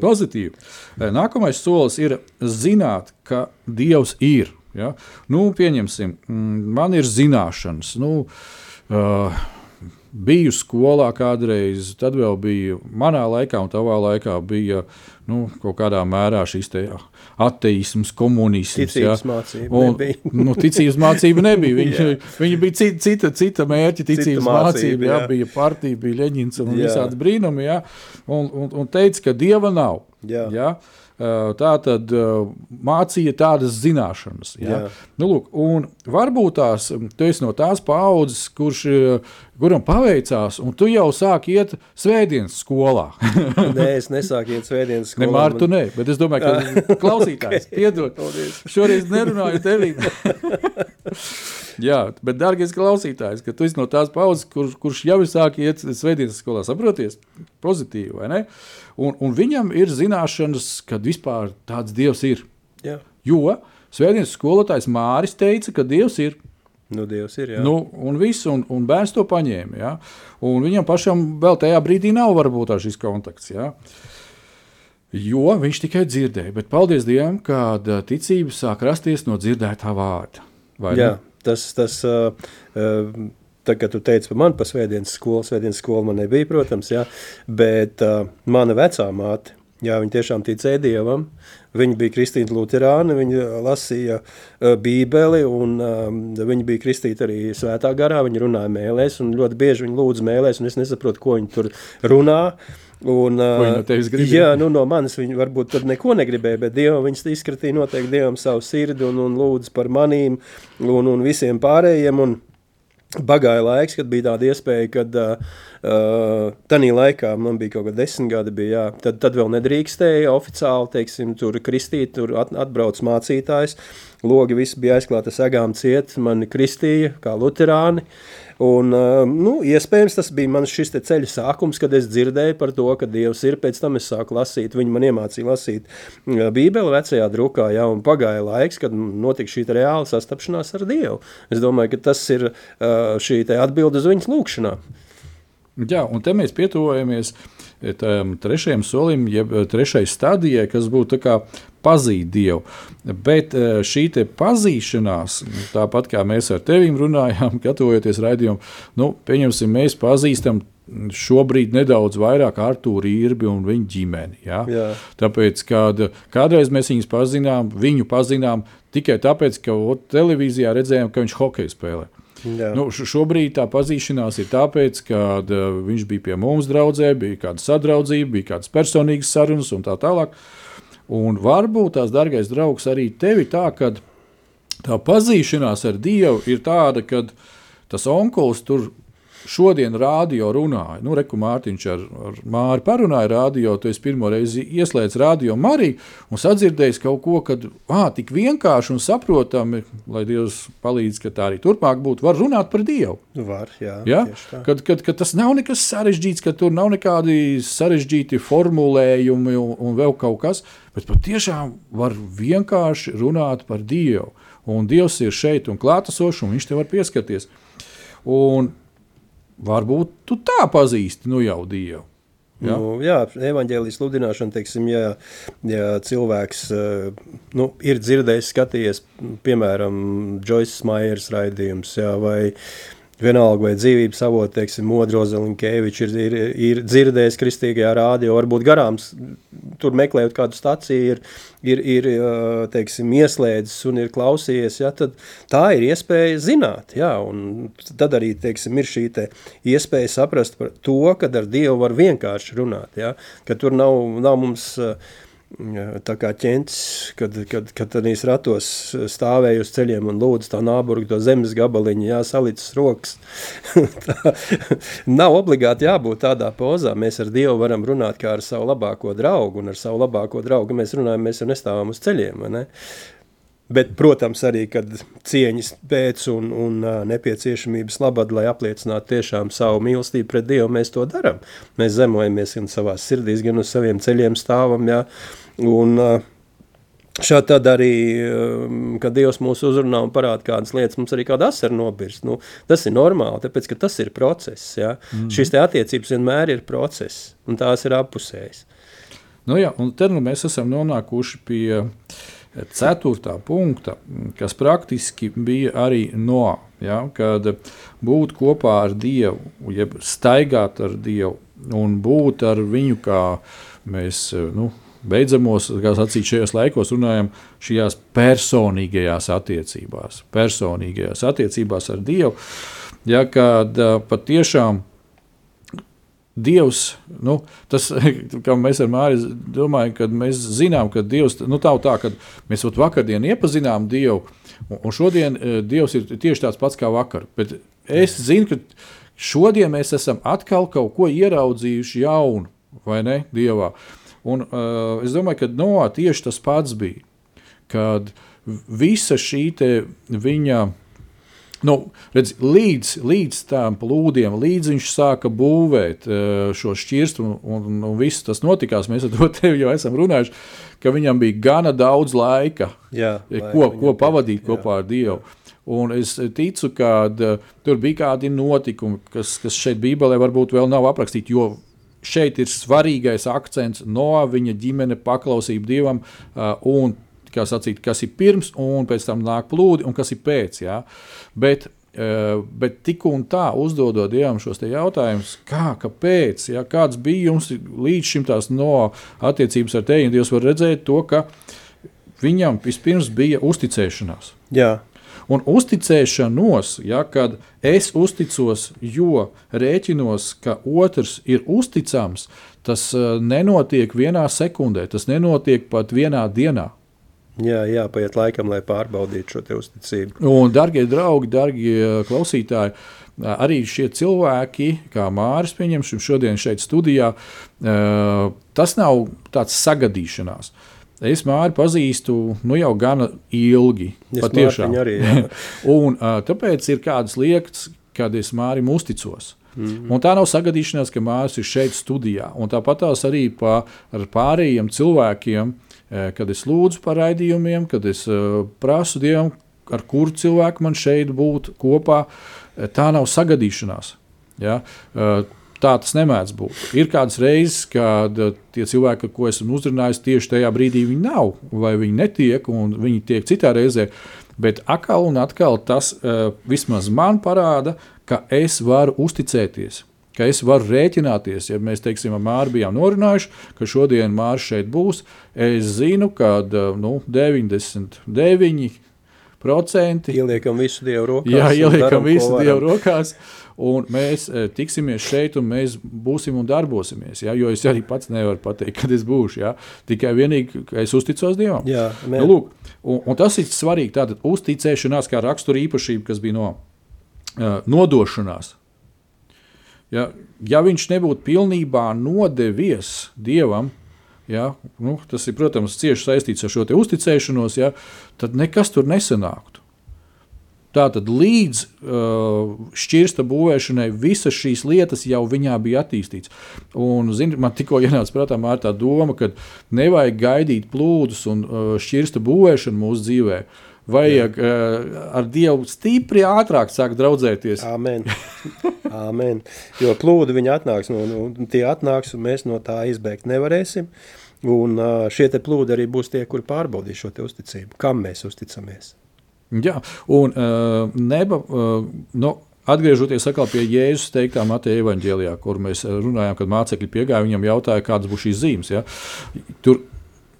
Pozitīvi. Eh, nākamais solis ir zināt, ka Dievs ir. Ja? Nu, pieņemsim, mm, man ir zināšanas. Nu, uh, biju skolā kādreiz, tad vēl bija manā laikā, un tavā laikā bija nu, kaut kādā mērā šīs ateisms, komunisms. Ticības ja. mācība un, nebija. nu, ticības mācība nebija. Viņa, viņa bija cita, cita, cita mērķa, ticības cita mācība. mācība jā. Jā, bija partija, bija Leņņņins un jā. visādi brīnumi. Jā, un, un, un teica, ka dieva nav. Jā. Jā. Tā tad mācīja tādas zināšanas. Ja? Nu, lūk, varbūt tās, tu esi no tās paudzes, kurš, kuram paveicās, un tu jau sāki iet svētdienas skolā. nē, es nesāku iet svētdienas skolā. Ne, Mārtu, man... nē, bet es domāju, ka klausītājs, okay. piedod, šoreiz nerunāju tevī. Jā, bet, dārgais klausītājs, ka tu esi no tās paudzes, kur, kurš jau ir sācis iet svētdienas skolā, saproties? Pozitīvi, vai ne? Un, un viņam ir zināšanas, ka vispār tāds dievs ir. Jā. Jo svētdienas skolotājs Māris teica, ka dievs ir. Nu, Dievs ir. Jā. Nu, un viss, un, un bērns to paņēma. Ja? Un viņam pašam vēl tajā brīdī nav varbūt šis kontakts. Ja? Jo viņš tikai dzirdēja, bet paldies Dievam, kad ā, ticība sāk rasties no dzirdētā vārda. Vai Jā? Tas, tas tā kā tu teici par mani, pa svētdienas skolu, svētdienas skolu man nebija, protams, jā, bet mana vecā māte, jā, viņa tiešām ticēja Dievam, viņa bija kristīta luterāna, viņa lasīja uh, bībeli, un um, viņa bija kristīta arī svētā garā, viņa runāja mēlēs, un ļoti bieži viņa lūdza mēlēs, un es nesaprotu, ko viņa tur runā, Un, viņa no tevis gribēja? Jā, nu, no manis viņa varbūt neko negribēja, bet Dievam viņas izkratīja noteikti Dievam savu sirdi un, un lūdza par manīm un, un visiem pārējiem. Un, Bagāja laiks, kad bija tāda iespēja, kad uh, uh, tajā laikā man bija kaut kāda desmit gadi, bija, jā, tad, tad vēl nedrīkstēja oficiāli, teiksim, tur kristīt, tur at, atbrauc mācītājs, logi visi bija aizklāti sagām ciet, mani kristīja kā luterāni, un, uh, nu, iespējams, tas bija mans šis ceļa sākums, kad es dzirdēju par to, ka Dievs ir, pēc tam es sāku lasīt, viņi man iemācīja lasīt uh, bībeli vecajā drukā, jā, un pagāja laiks, kad notika šī reāla sastapšanās ar Dievu. Es domāju, ka tas ir uh, šī atbilde uz viņas lūkšanām. Jā, un te mēs pietuvojamies e, tam trešajam solim, jeb e, trešajai stadijai, kas būtu pazīt Dievu. Bet e, šī pazīšanās, nu, tāpat kā mēs ar tevim runājām, gatavojoties raidījumam, nu, pieņemsim, mēs pazīstam šobrīd nedaudz vairāk Arthuru Irbi un viņa ģimeni. Ja? Jā. Tāpēc, kad kādreiz mēs viņus pazinām, viņu pazinām tikai tāpēc, ka ot, televīzijā redzējām, ka viņš hokeju spēlē. Jā. Nu, šobrīd tā pazīšanās ir tāpēc, ka uh, viņš bija pie mums draudzē, bija kāda sadraudzība, bija kādas personīgas sarunas un tā tālāk. Un varbūt tās, dārgais draugs, arī tevi tā, ka tā pazīšanās ar Dievu ir tāda, ka tas onkulis tur šodien rādio runāja. Nu, Reku Mārtiņš ar, ar Māri parunāja rādio, tu esi pirmo reizi ieslēdz rādio Mariju un sadzirdējis kaut ko, kad ā, tik vienkārši un saprotami, lai Dievs palīdz, ka tā arī turpmāk būtu, var runāt par Dievu. Var, jā, Ja? Kad, kad, kad tas nav nekas sarežģīts, ka tur nav nekādi sarežģīti formulējumi un, un vēl kaut kas, bet patiešām var vienkārši runāt par Dievu. Un Dievs ir šeit un klātesošs, un Viņš te var pieskarties. Un varbūt tu tā pazīsti nu jau Dievu. Ja? nu, jā evanģēlijas sludināšana, teiksim, ja, ja cilvēks eh, nu, ir dzirdējis, skatījies, piemēram, Joyce Myers raidījums, jā, vai vienalga, vai dzīvības avot, teiksim, Modro Zelinkēvičs ir, ir, ir dzirdējis kristīgajā rādio, varbūt garām s- tur meklējot kādu staciju, ir, ir, ir teiksim, ieslēdzis un ir klausījies, ja, tad tā ir iespēja zināt, jā, un tad arī, teiksim, ir šī te iespēja saprast par to, ka ar Dievu var vienkārši runāt, ja, ka tur nav, nav mums eh, tā kā ķentis, kad, kad, kad tādīs ratos stāvēju uz ceļiem un lūdzu tā nāburgu to zemes gabaliņu, jā, salicis rokas. tā, nav obligāti jābūt tādā pozā. Mēs ar Dievu varam runāt kā ar savu labāko draugu, un ar savu labāko draugu mēs runājam, mēs jau nestāvam uz ceļiem, ne? Bet, protams, arī cieņas pēc un, un nepieciešamības labad, lai apliecinātu tiešām savu mīlestību pret Dievu, mēs to darām. Mēs zemojamies gan savā sirdīs, gan uz saviem ceļiem stāvam. Jā. Un, Šādi tad arī, kad Dievs mūs uzrunā un parāda kādas lietas, mums arī kāda asara nobirst. Nu, tas ir normāli, tāpēc, ka tas ir process. Ja? Mm. Te attiecības vienmēr ir process, un tās ir apusējas. Nu, jā, un tad nu, mēs esam nonākuši pie ceturtā punkta, kas praktiski bija arī no, ja, kad būt kopā ar Dievu, jeb staigāt ar Dievu un būt ar viņu, kā mēs nu, beidzamos, kā sacīt, šajos laikos runājam, šajās personīgajās attiecībās, personīgajās attiecībās ar Dievu, ja, uh, patiešām Dievs, nu, tas, kā mēs ar Māriju domājam, kad mēs zinām, ka Dievs, nu tā, tā kad mēs vat vakardien iepazinām Dievu, un, un šodien eh, Dievs ir tieši tāds pats kā vakar. Bet es zinu, ka šodien mēs esam atkal kaut ko ieraudzījuši jaunu, vai ne, Dievā. Un uh, es domāju, ka Noā tieši tas pats bija, kad visa šī te viņa Nu, redz, līdz, līdz tam plūdiem, līdz viņš sāka būvēt eh, šo šķirstu, un, un, un viss tas notikās. Mēs ar to tevi jau esam runājuši, ka viņam bija gana daudz laika, Jā, laika ko, ko pavadīt jā. kopā ar Dievu. Un es ticu, ka uh, tur bija kādi notikumi, kas, kas šeit Bībelē varbūt vēl nav aprakstīti. Jo šeit ir svarīgais akcents no viņa ģimene paklausība Dievam. Un, kā sacīt, kas ir pirms, un pēc tam nāk plūdi, un kas ir pēc. Jā. Bet Uh, bet tik un tā uzdodot Dievam šos jautājumus, kā, kāpēc, ja, kāds bija jums līdz šim tās no attiecības ar tevi, Dievs var redzēt to, ka viņam vispirms bija uzticēšanās. Jā. Un uzticēšanos, ja, kad es uzticos, jo rēķinos, ka otrs ir uzticams, tas uh, nenotiek vienā sekundē, tas nenotiek pat vienā dienā. Jā, jāpaiet laikam, lai pārbaudītu šo uzticību. Un, darbie draugi, darbie klausītāji, arī šie cilvēki, kā Mārcis, pieņemsim šodien šeit studijā, tas nav tāds sagadīšanās. Es Māri pazīstu nu, jau gana ilgi. Patiešām. Arī, un, tāpēc ir kādas lietas, kad es Mārim uzticos. Mm -hmm. Un tā nav sagadīšanās, ka Mārcis ir šeit studijā. Un tāpat arī pa, ar pārējiem cilvēkiem, kad es lūdzu par raidījumiem, kad es prasu Dievam, ar kuru cilvēku man šeit būt kopā. Tā nav sagadīšanās. Ja? Tā tas nemēdz būt. Ir kādas reizes, kad tie cilvēki, ko esmu uzrunājis, tieši tajā brīdī viņi nav, vai viņi netiek, un viņi tiek citā reizē. Bet atkal un atkal tas vismaz man parāda, ka es varu uzticēties ka es varu rēķināties, ja mēs teiksim, ar Māru bijām norunājuši, ka šodien Mārcis šeit būs. Es zinu, ka nu, 99. Procenti. Ieliekam visu dievu rokās. Jā, ieliekam visu dievu rokās. Un mēs e, tiksimies šeit, un mēs būsim un darbosimies. Ja? Jo es arī pats nevaru pateikt, kad es būšu. Ja? Tikai vienīgi, ka es uzticos Dievam. Jā, nu, lūk, un, un tas ir svarīgi. Tātad uzticēšanās kā rakstura īpašība, kas bija no uh, nodošanās. Ja, ja viņš nebūtu pilnībā nodevies Dievam, ja, nu, tas ir, protams, cieši saistīts ar šo uzticēšanos, ja, tad nekas tur nesanāktu. Tātad līdz uh, šķirsta būvēšanai visas šīs lietas jau viņā bija attīstītas. Un, zin, man tikko ienāca prātā tā doma, ka nevajag gaidīt plūdus un uh, šķirsta būvēšanu mūsu dzīvēm vajag uh, ar Dievu stipri ātrāk sākt draudzēties. Amen. Amen. Jo plūdi viņi atnāks, no, no, tie atnāks, un mēs no tā izbēgt nevarēsim. Un uh, šie plūdi arī būs tie, kuri pārbaudīs šo uzticību. Kam mēs uzticamies? Jā, un uh, neba. Uh, no, Atgriežoties pie Jēzus teiktā Mateja evanģēlijā, kur mēs runājām, kad mācekļi piegāja, viņam jautāja, kādas būs šīs zīmes. Ja? Tur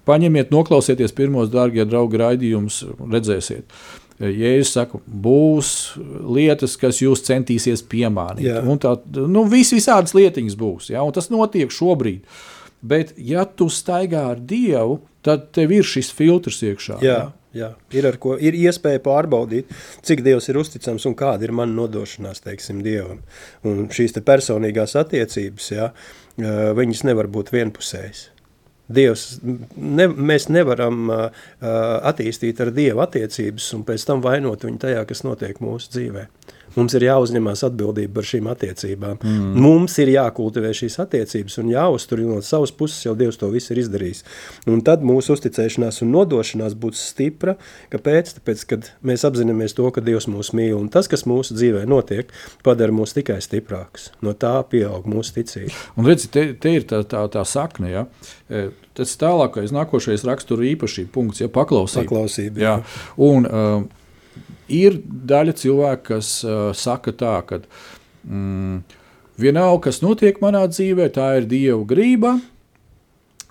Paņemiet, noklausieties pirmos, dārgie draugi, raidījumus, redzēsiet. Jēzus saka, būs lietas, kas jūs centīsies piemānīt. Jā. Un tā, nu, vis, visādas lietiņas būs, ja? un tas notiek šobrīd. Bet, ja tu staigā ar Dievu, tad tev ir šis filtrs iekšā. Jā. Ja? Jā, ir, ko, ir iespēja pārbaudīt, cik Dievs ir uzticams un kāda ir mana nodošanās teiksim, Dievam. Un šīs te personīgās attiecības, jā, viņas nevar būt vienpusējas. Dievs, ne, mēs nevaram uh, attīstīt ar Dievu attiecības un pēc tam vainot viņu tajā, kas notiek mūsu dzīvē. Mums ir jāuzņemās atbildība par šīm attiecībām. Mm. Mums ir jākultivē šīs attiecības un jāuztur no savas puses, jau Dievs to visu ir izdarījis. Un tad mūsu uzticēšanās un nodošanās būs stipra. Kāpēc? Tāpēc, kad mēs apzināmies to, ka Dievs mūs mīl un tas, kas mūsu dzīvē notiek, padara mūs tikai stiprākus. No tā pieaug mūsu ticība. Un redzi, te, te ir tā, tā, tā sakne, ja? E, tas tālākais, nākošais rakstura īpašība punkts, ja paklausība. paklausība jā. Jā. Un, uh, ir daļa cilvēku, kas uh, saka tā, ka mm, vienalga, kas notiek manā dzīvē, tā ir Dieva grība.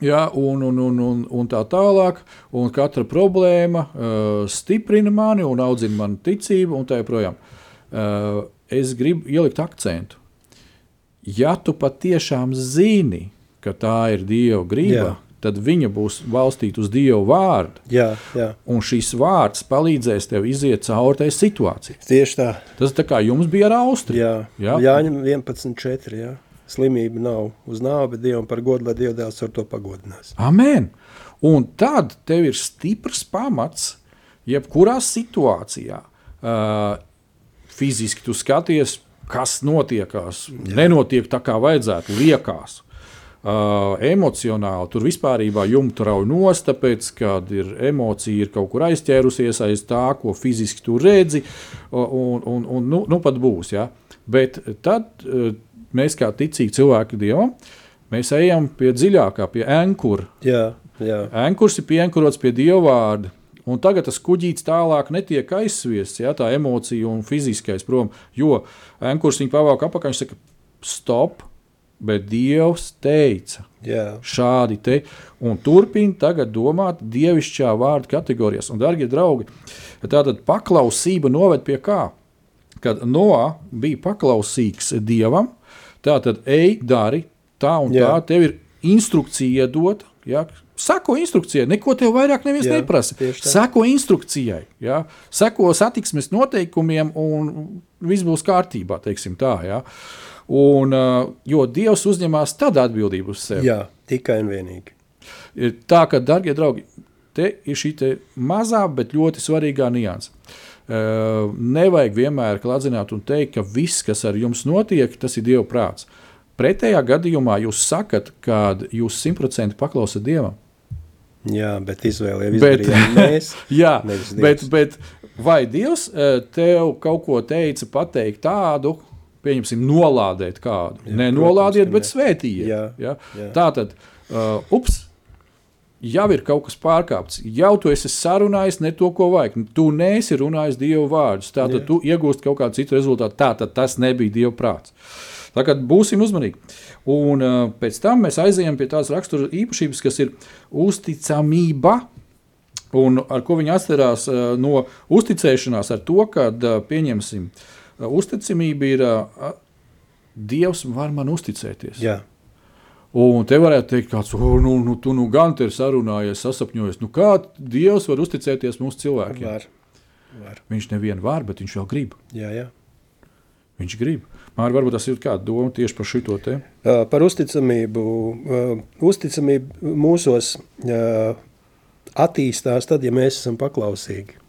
Ja, un, un, un, un, un tā tālāk, un katra problēma uh, stiprina mani un audzina manu ticību, un tā joprojām. Uh, es gribu ielikt akcentu. Ja tu patiešām zini, ka tā ir Dieva grība, Jā tad viņa būs balstīta uz Dieva vārdu. Jā, jā. Un šīs vārds palīdzēs tev iziet cauri tai situācijai. Tieši tā. Tas tā kā jums bija ar Austriju. Jā, jā. Jāņem 11.4. Jā. Slimība nav uz nāvi, bet Dievam par godu, lai Dieva dēls ar to pagodinās. Amen. Un tad tev ir stiprs pamats, jebkurā situācijā. Uh, fiziski tu skaties, kas notiekās, Jā. nenotiek tā, kā vajadzētu, liekas. Uh, emocionāli tur vispār jumta rauj nost, tāpēc, kad ir emocija ir kaut kur aizķērusies aiz tā, ko fiziski tu redzi, un, un, un nu, nu pat būs. Ja? Bet tad uh, mēs, kā ticīgi cilvēki Dievam, mēs ejam pie dziļākā, pie ankura. Jā, jā. Ankurs ir pienkurots pie Dieva vārda. Un tagad tas kuģītis tālāk netiek aizsviests, ja tā emocija un fiziskais prom. Jo ankurs viņa pavalk apakaļ, viņš saka, stop, bet Dievs teica jā. šādi te, un turpina tagad domāt dievišķā vārdu kategorijās. Un, darbie draugi, tātad paklausība noved pie kā? Kad Noā bija paklausīgs Dievam, tātad ej, dari tā un Jā. tā, tev ir instrukcija iedota. Ja? Sako instrukcijai, neko tev vairāk neviens Jā, neprasa. Seko instrukcijai, ja? seko satiksmes noteikumiem, un viss būs kārtībā. Tā, ja? Un, uh, jo Dievs uzņemās tad atbildību uz sevi. jā, tikai un vienīgi. Ir tā, ka, darbie draugi, te ir šī te mazā, bet ļoti svarīgā nianse. Uh, nevajag vienmēr kladzināt un teikt, ka viss, kas ar jums notiek, tas ir Dieva prāts. Pretējā gadījumā jūs sakat, ka jūs simtprocentīgi paklausat Dievam. Jā, bet izvēle jau izdarījām mēs. Jā, bet, bet vai Dievs eh, tev kaut ko teica, pateikt tādu, pieņemsim, nolādēt kādu? Jā, ne protams, bet svētījiet. Jā, Ja? jā. Tā tad, uh, ups, jau ir kaut kas pārkāpts. Jau tu esi sarunājis ne to, ko vajag. Tu neesi runājis Dieva vārdus. Tātad Jā. tu iegūsti kaut kādu citu rezultātu. Tātad tas nebija Dieva prāts. Tā kā būsim uzmanīgi. Un uh, pēc tam mēs aizejam pie tādas rakstura īpašības, kas ir uzticamība. Un ar ko viņi atcerās uh, no uzticēšanās, ar to, ka uh, pieņemsim, uh, uzticamība ir uh, Dievs var man uzticēties. Jā, Un te varētu teikt, kāds, oh, nu, nu, tu nu gan te ir sarunājies, sasapņojies. Nu, kā Dievs var uzticēties mūsu cilvēkiem? var. var. Viņš nevienu var, bet viņš jau grib. Jā, jā. Viņš grib. Man varbūt tas ir kāda doma tieši par šito te. Uh, Par uzticamību. uh, Uzticamība mūsos uh, attīstās tad, ja mēs esam paklausīgi.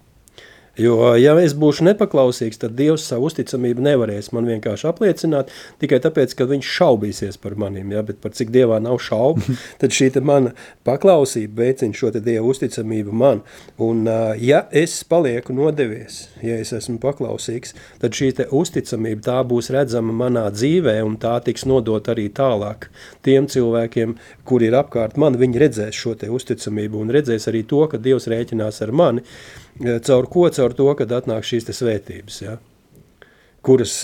Jo, ja es būšu nepaklausīgs, tad Dievs savu uzticamību nevarēs man vienkārši apliecināt tikai tāpēc, ka viņš šaubīsies par maniem. Ja? Bet par cik Dievā nav šaubu, tad šī mana paklausība veicina šo te Dievu uzticamību man. Un, ja es palieku nodevies, ja es esmu paklausīgs, tad šī uzticamība tā būs redzama manā dzīvē, un tā tiks nodot arī tālāk tiem cilvēkiem, kuri ir apkārt man. Viņi redzēs šo uzticamību un redzēs arī to, ka Dievs rēķinās ar mani. Caur ko? Caur to, kad atnāk šīs svētības. Ja? kuras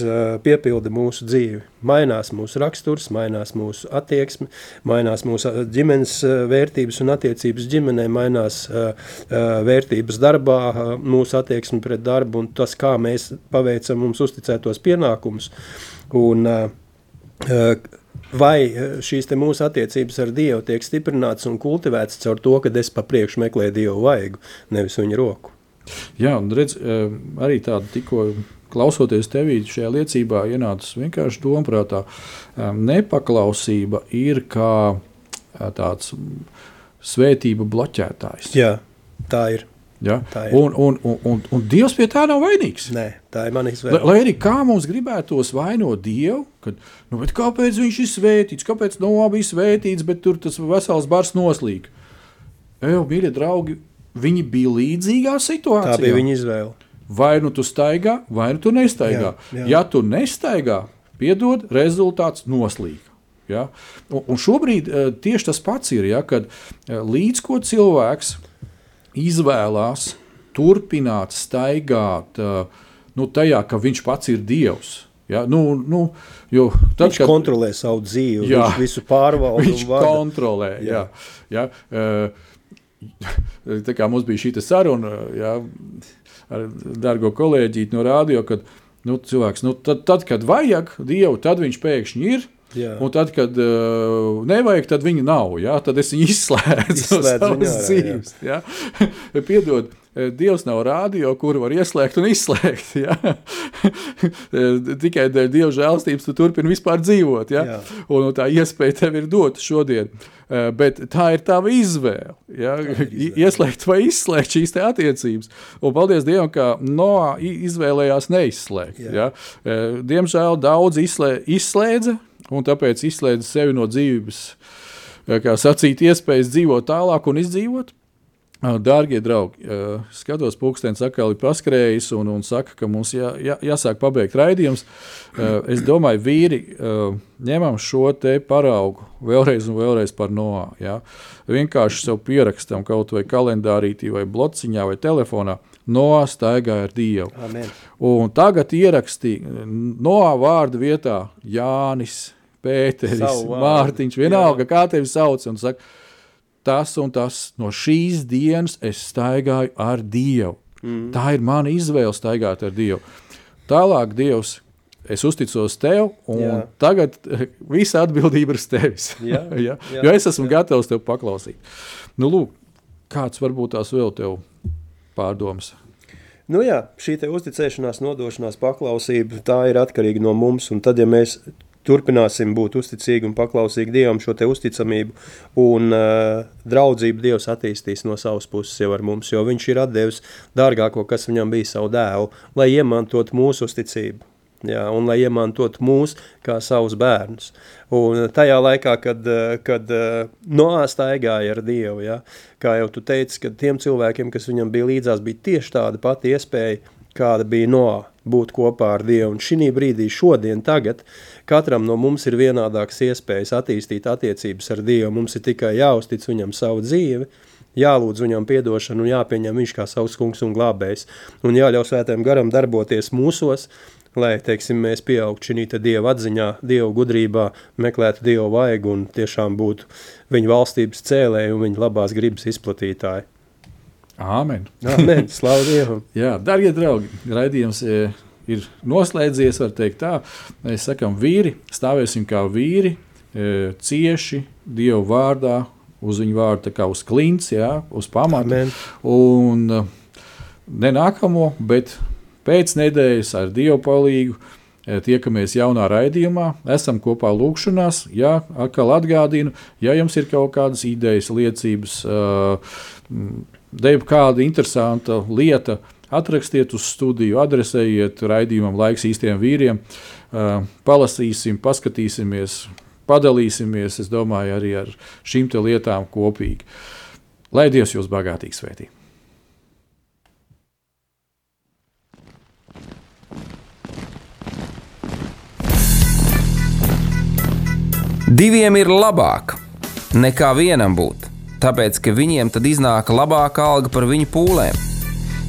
piepilda mūsu dzīvi. Mainās mūsu raksturs, mainās mūsu attieksme, mainās mūsu ģimenes vērtības un attiecības ģimenē, mainās vērtības darbā, mūsu attieksme pret darbu un tas, kā mēs paveicam mums uzticētos pienākumus. Un, Vai šīs mūsu attiecības ar Dievu tiek stiprinātas un kultivētas caur to, ka es pa priekšu meklēju Dievu vaigu, nevis viņa roku? Jā, un redz, eh, arī tāda tikko klausoties tevī šajā liecībā, ienācis vienkārši domprātā. Nepaklausība ir kā eh, tāds svētību bloķētājs. Jā, tā ir. Ja? tā ir. Un, un, un, un, un Dievs pie tā nav vainīgs. Nē, tā ir mana Lai, izvēle. lai arī kā mums gribētos vainot Dievu, kad, nu, kāpēc viņš ir svētīts, kāpēc Noā bija svētīts, bet tur tas vesels bars noslīd. Ejo, mīļie draugi, viņi bija līdzīgā situācijā. Tā bija viņa izvēle. Vai nu tu staigā, vai nu tu nestaigā. Jā, jā. Ja tu nestaigā, piedod, rezultāts noslīd. Ja? Un, un šobrīd eh, tieši tas pats ir, ja, kad eh, līdz ko cilvēks izvēlās turpināt staigāt eh, nu, tajā, ka viņš pats ir dievs. Ja? Nu, nu, jo tad, Viņš kontrolē savu dzīvi, Jā. viņš visu pārvalda. Viņš vada. kontrolē. Jā. Jā, uh, tā kā mums bija šī saruna jā, ar dārgo kolēģi no rādio, kad nu, cilvēks, nu, tad, tad, kad vajag dievu, tad viņš pēkšņi ir. Jā. Un tad, kad uh, nevajag, tad viņa nav. Jā, tad es viņu izslēdzu no Izslēdz viņu savas dzīves. Piedod, Dievs nav rādio, kuru var ieslēgt un izslēgt. Jā. Tikai dēļ Dieva žēlstības tu turpini vispār dzīvot. Jā. Jā. Un tā iespēja tev ir dota šodien. Eh, Bet tā ir tava izvēle. Ja? Ieslēgt vai izslēgt šīs attiecības. Un paldies Dievam, ka Noā izvēlējās neizslēgt. Jā. Ja? Eh, Diemžēl daudz izslē, izslēdza. un tāpēc izslēdz sevi no dzīves, kā sacīt, iespējas dzīvot tālāk un izdzīvot. Dārgie draugi, skatos, pūkstens atkal ir paskrējis un, un saka, ka mums jā, jā, jāsāk pabeigt raidījums. Es domāju, vīri, ņemam šo te paraugu vēlreiz un vēlreiz par noā. Ja? Vienkārši sev pierakstam kaut vai kalendārītī vai blociņā vai telefonā. Noā staigāja ar Dievu. Amen. Un tagad ierakstīja Noā vārdu vietā Jānis, Pēteris. Mārtiņš, vienalga, kā tevi sauc. Un saka, tas un tas no šīs dienas es staigāju ar Dievu. Mm. Tā ir mana izvēle staigāt ar Dievu. Tālāk Dievs. Es uzticos tev, un jā. Jā. tagad visa atbildība ir tevis. Jā, ja? jā, jo es esmu jā. gatavs tev paklausīt. Nu, lūk, kāds varbūt tās vēl tev pārdomas? Nu jā, šī te uzticēšanās, nodošanās, paklausība, tā ir atkarīga no mums. Un tad, ja mēs turpināsim būt uzticīgi un paklausīgi Dievam šo te uzticamību un uh, draudzību Dievs attīstīs no savas puses jau ar mums, jo viņš ir atdevis dārgāko, kas viņam bija savu dēlu, lai iemantot mūsu uzticību. Jā, un lai iemantot mūs kā savus bērnus. Un tajā laikā, kad, eh, kad eh, Noā staigāja ar Dievu, ja, kā jau tu teici, kad tiem cilvēkiem, kas viņam bija līdzās, bija tieši tāda pati iespēja, kāda bija Noā būt kopā ar Dievu. Un šī brīdī, šodien, tagad, katram no mums ir vienādākas iespējas attīstīt attiecības ar Dievu. Mums ir tikai jāuztic viņam savu dzīvi, jālūdz viņam piedošanu un jāpieņem viņš kā savs kungs un glābējs. Un jāļauj svētēm garam darboties mūsos, lai, teiksim, mēs pieaugtu šī Dieva atziņā, Dieva gudrībā, meklētu Dieva vaigu un tiešām būtu viņa valstības cēlēji un viņa labās gribas izplatītāji. Āmen! Amen, slavu Dievam! Jā, darbie draugi, raidījums e, ir noslēdzies. Var teikt, tā mēs sakām, vīri, stāvēsim kā vīri, e, cieši Dieva vārdā, uz viņu vārdu, kā uz klints, jā, uz pamata. Un e, ne nākamo, bet pēc nedēļas ar Dievu palīdzību. e, Tiekamies jaunā raidījumā, esam kopā lūkšanās. Jā, atkal atgādinu, ja jums ir kaut kādas idejas, liecības, Deva kāda interesanta lieta, atrakstiet uz studiju, adresējiet raidījumam laiks īstiem vīriem, uh, palasīsim, paskatīsimies, padalīsimies, es domāju, arī ar šīm lietām kopīgi. Lai Dievs jūs bagātīgi svētī! Diviem ir labāk nekā vienam būt, tāpēc ka viņiem tad iznāk labāka alga par viņu pūlēm.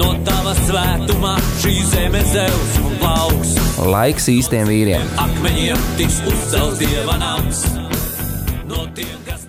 No tava svētumā šī zeme zeus un plauks. Laiks īstiem vīriem! Akmeņiem tiks uzcelts dieva nams. No tiem, kas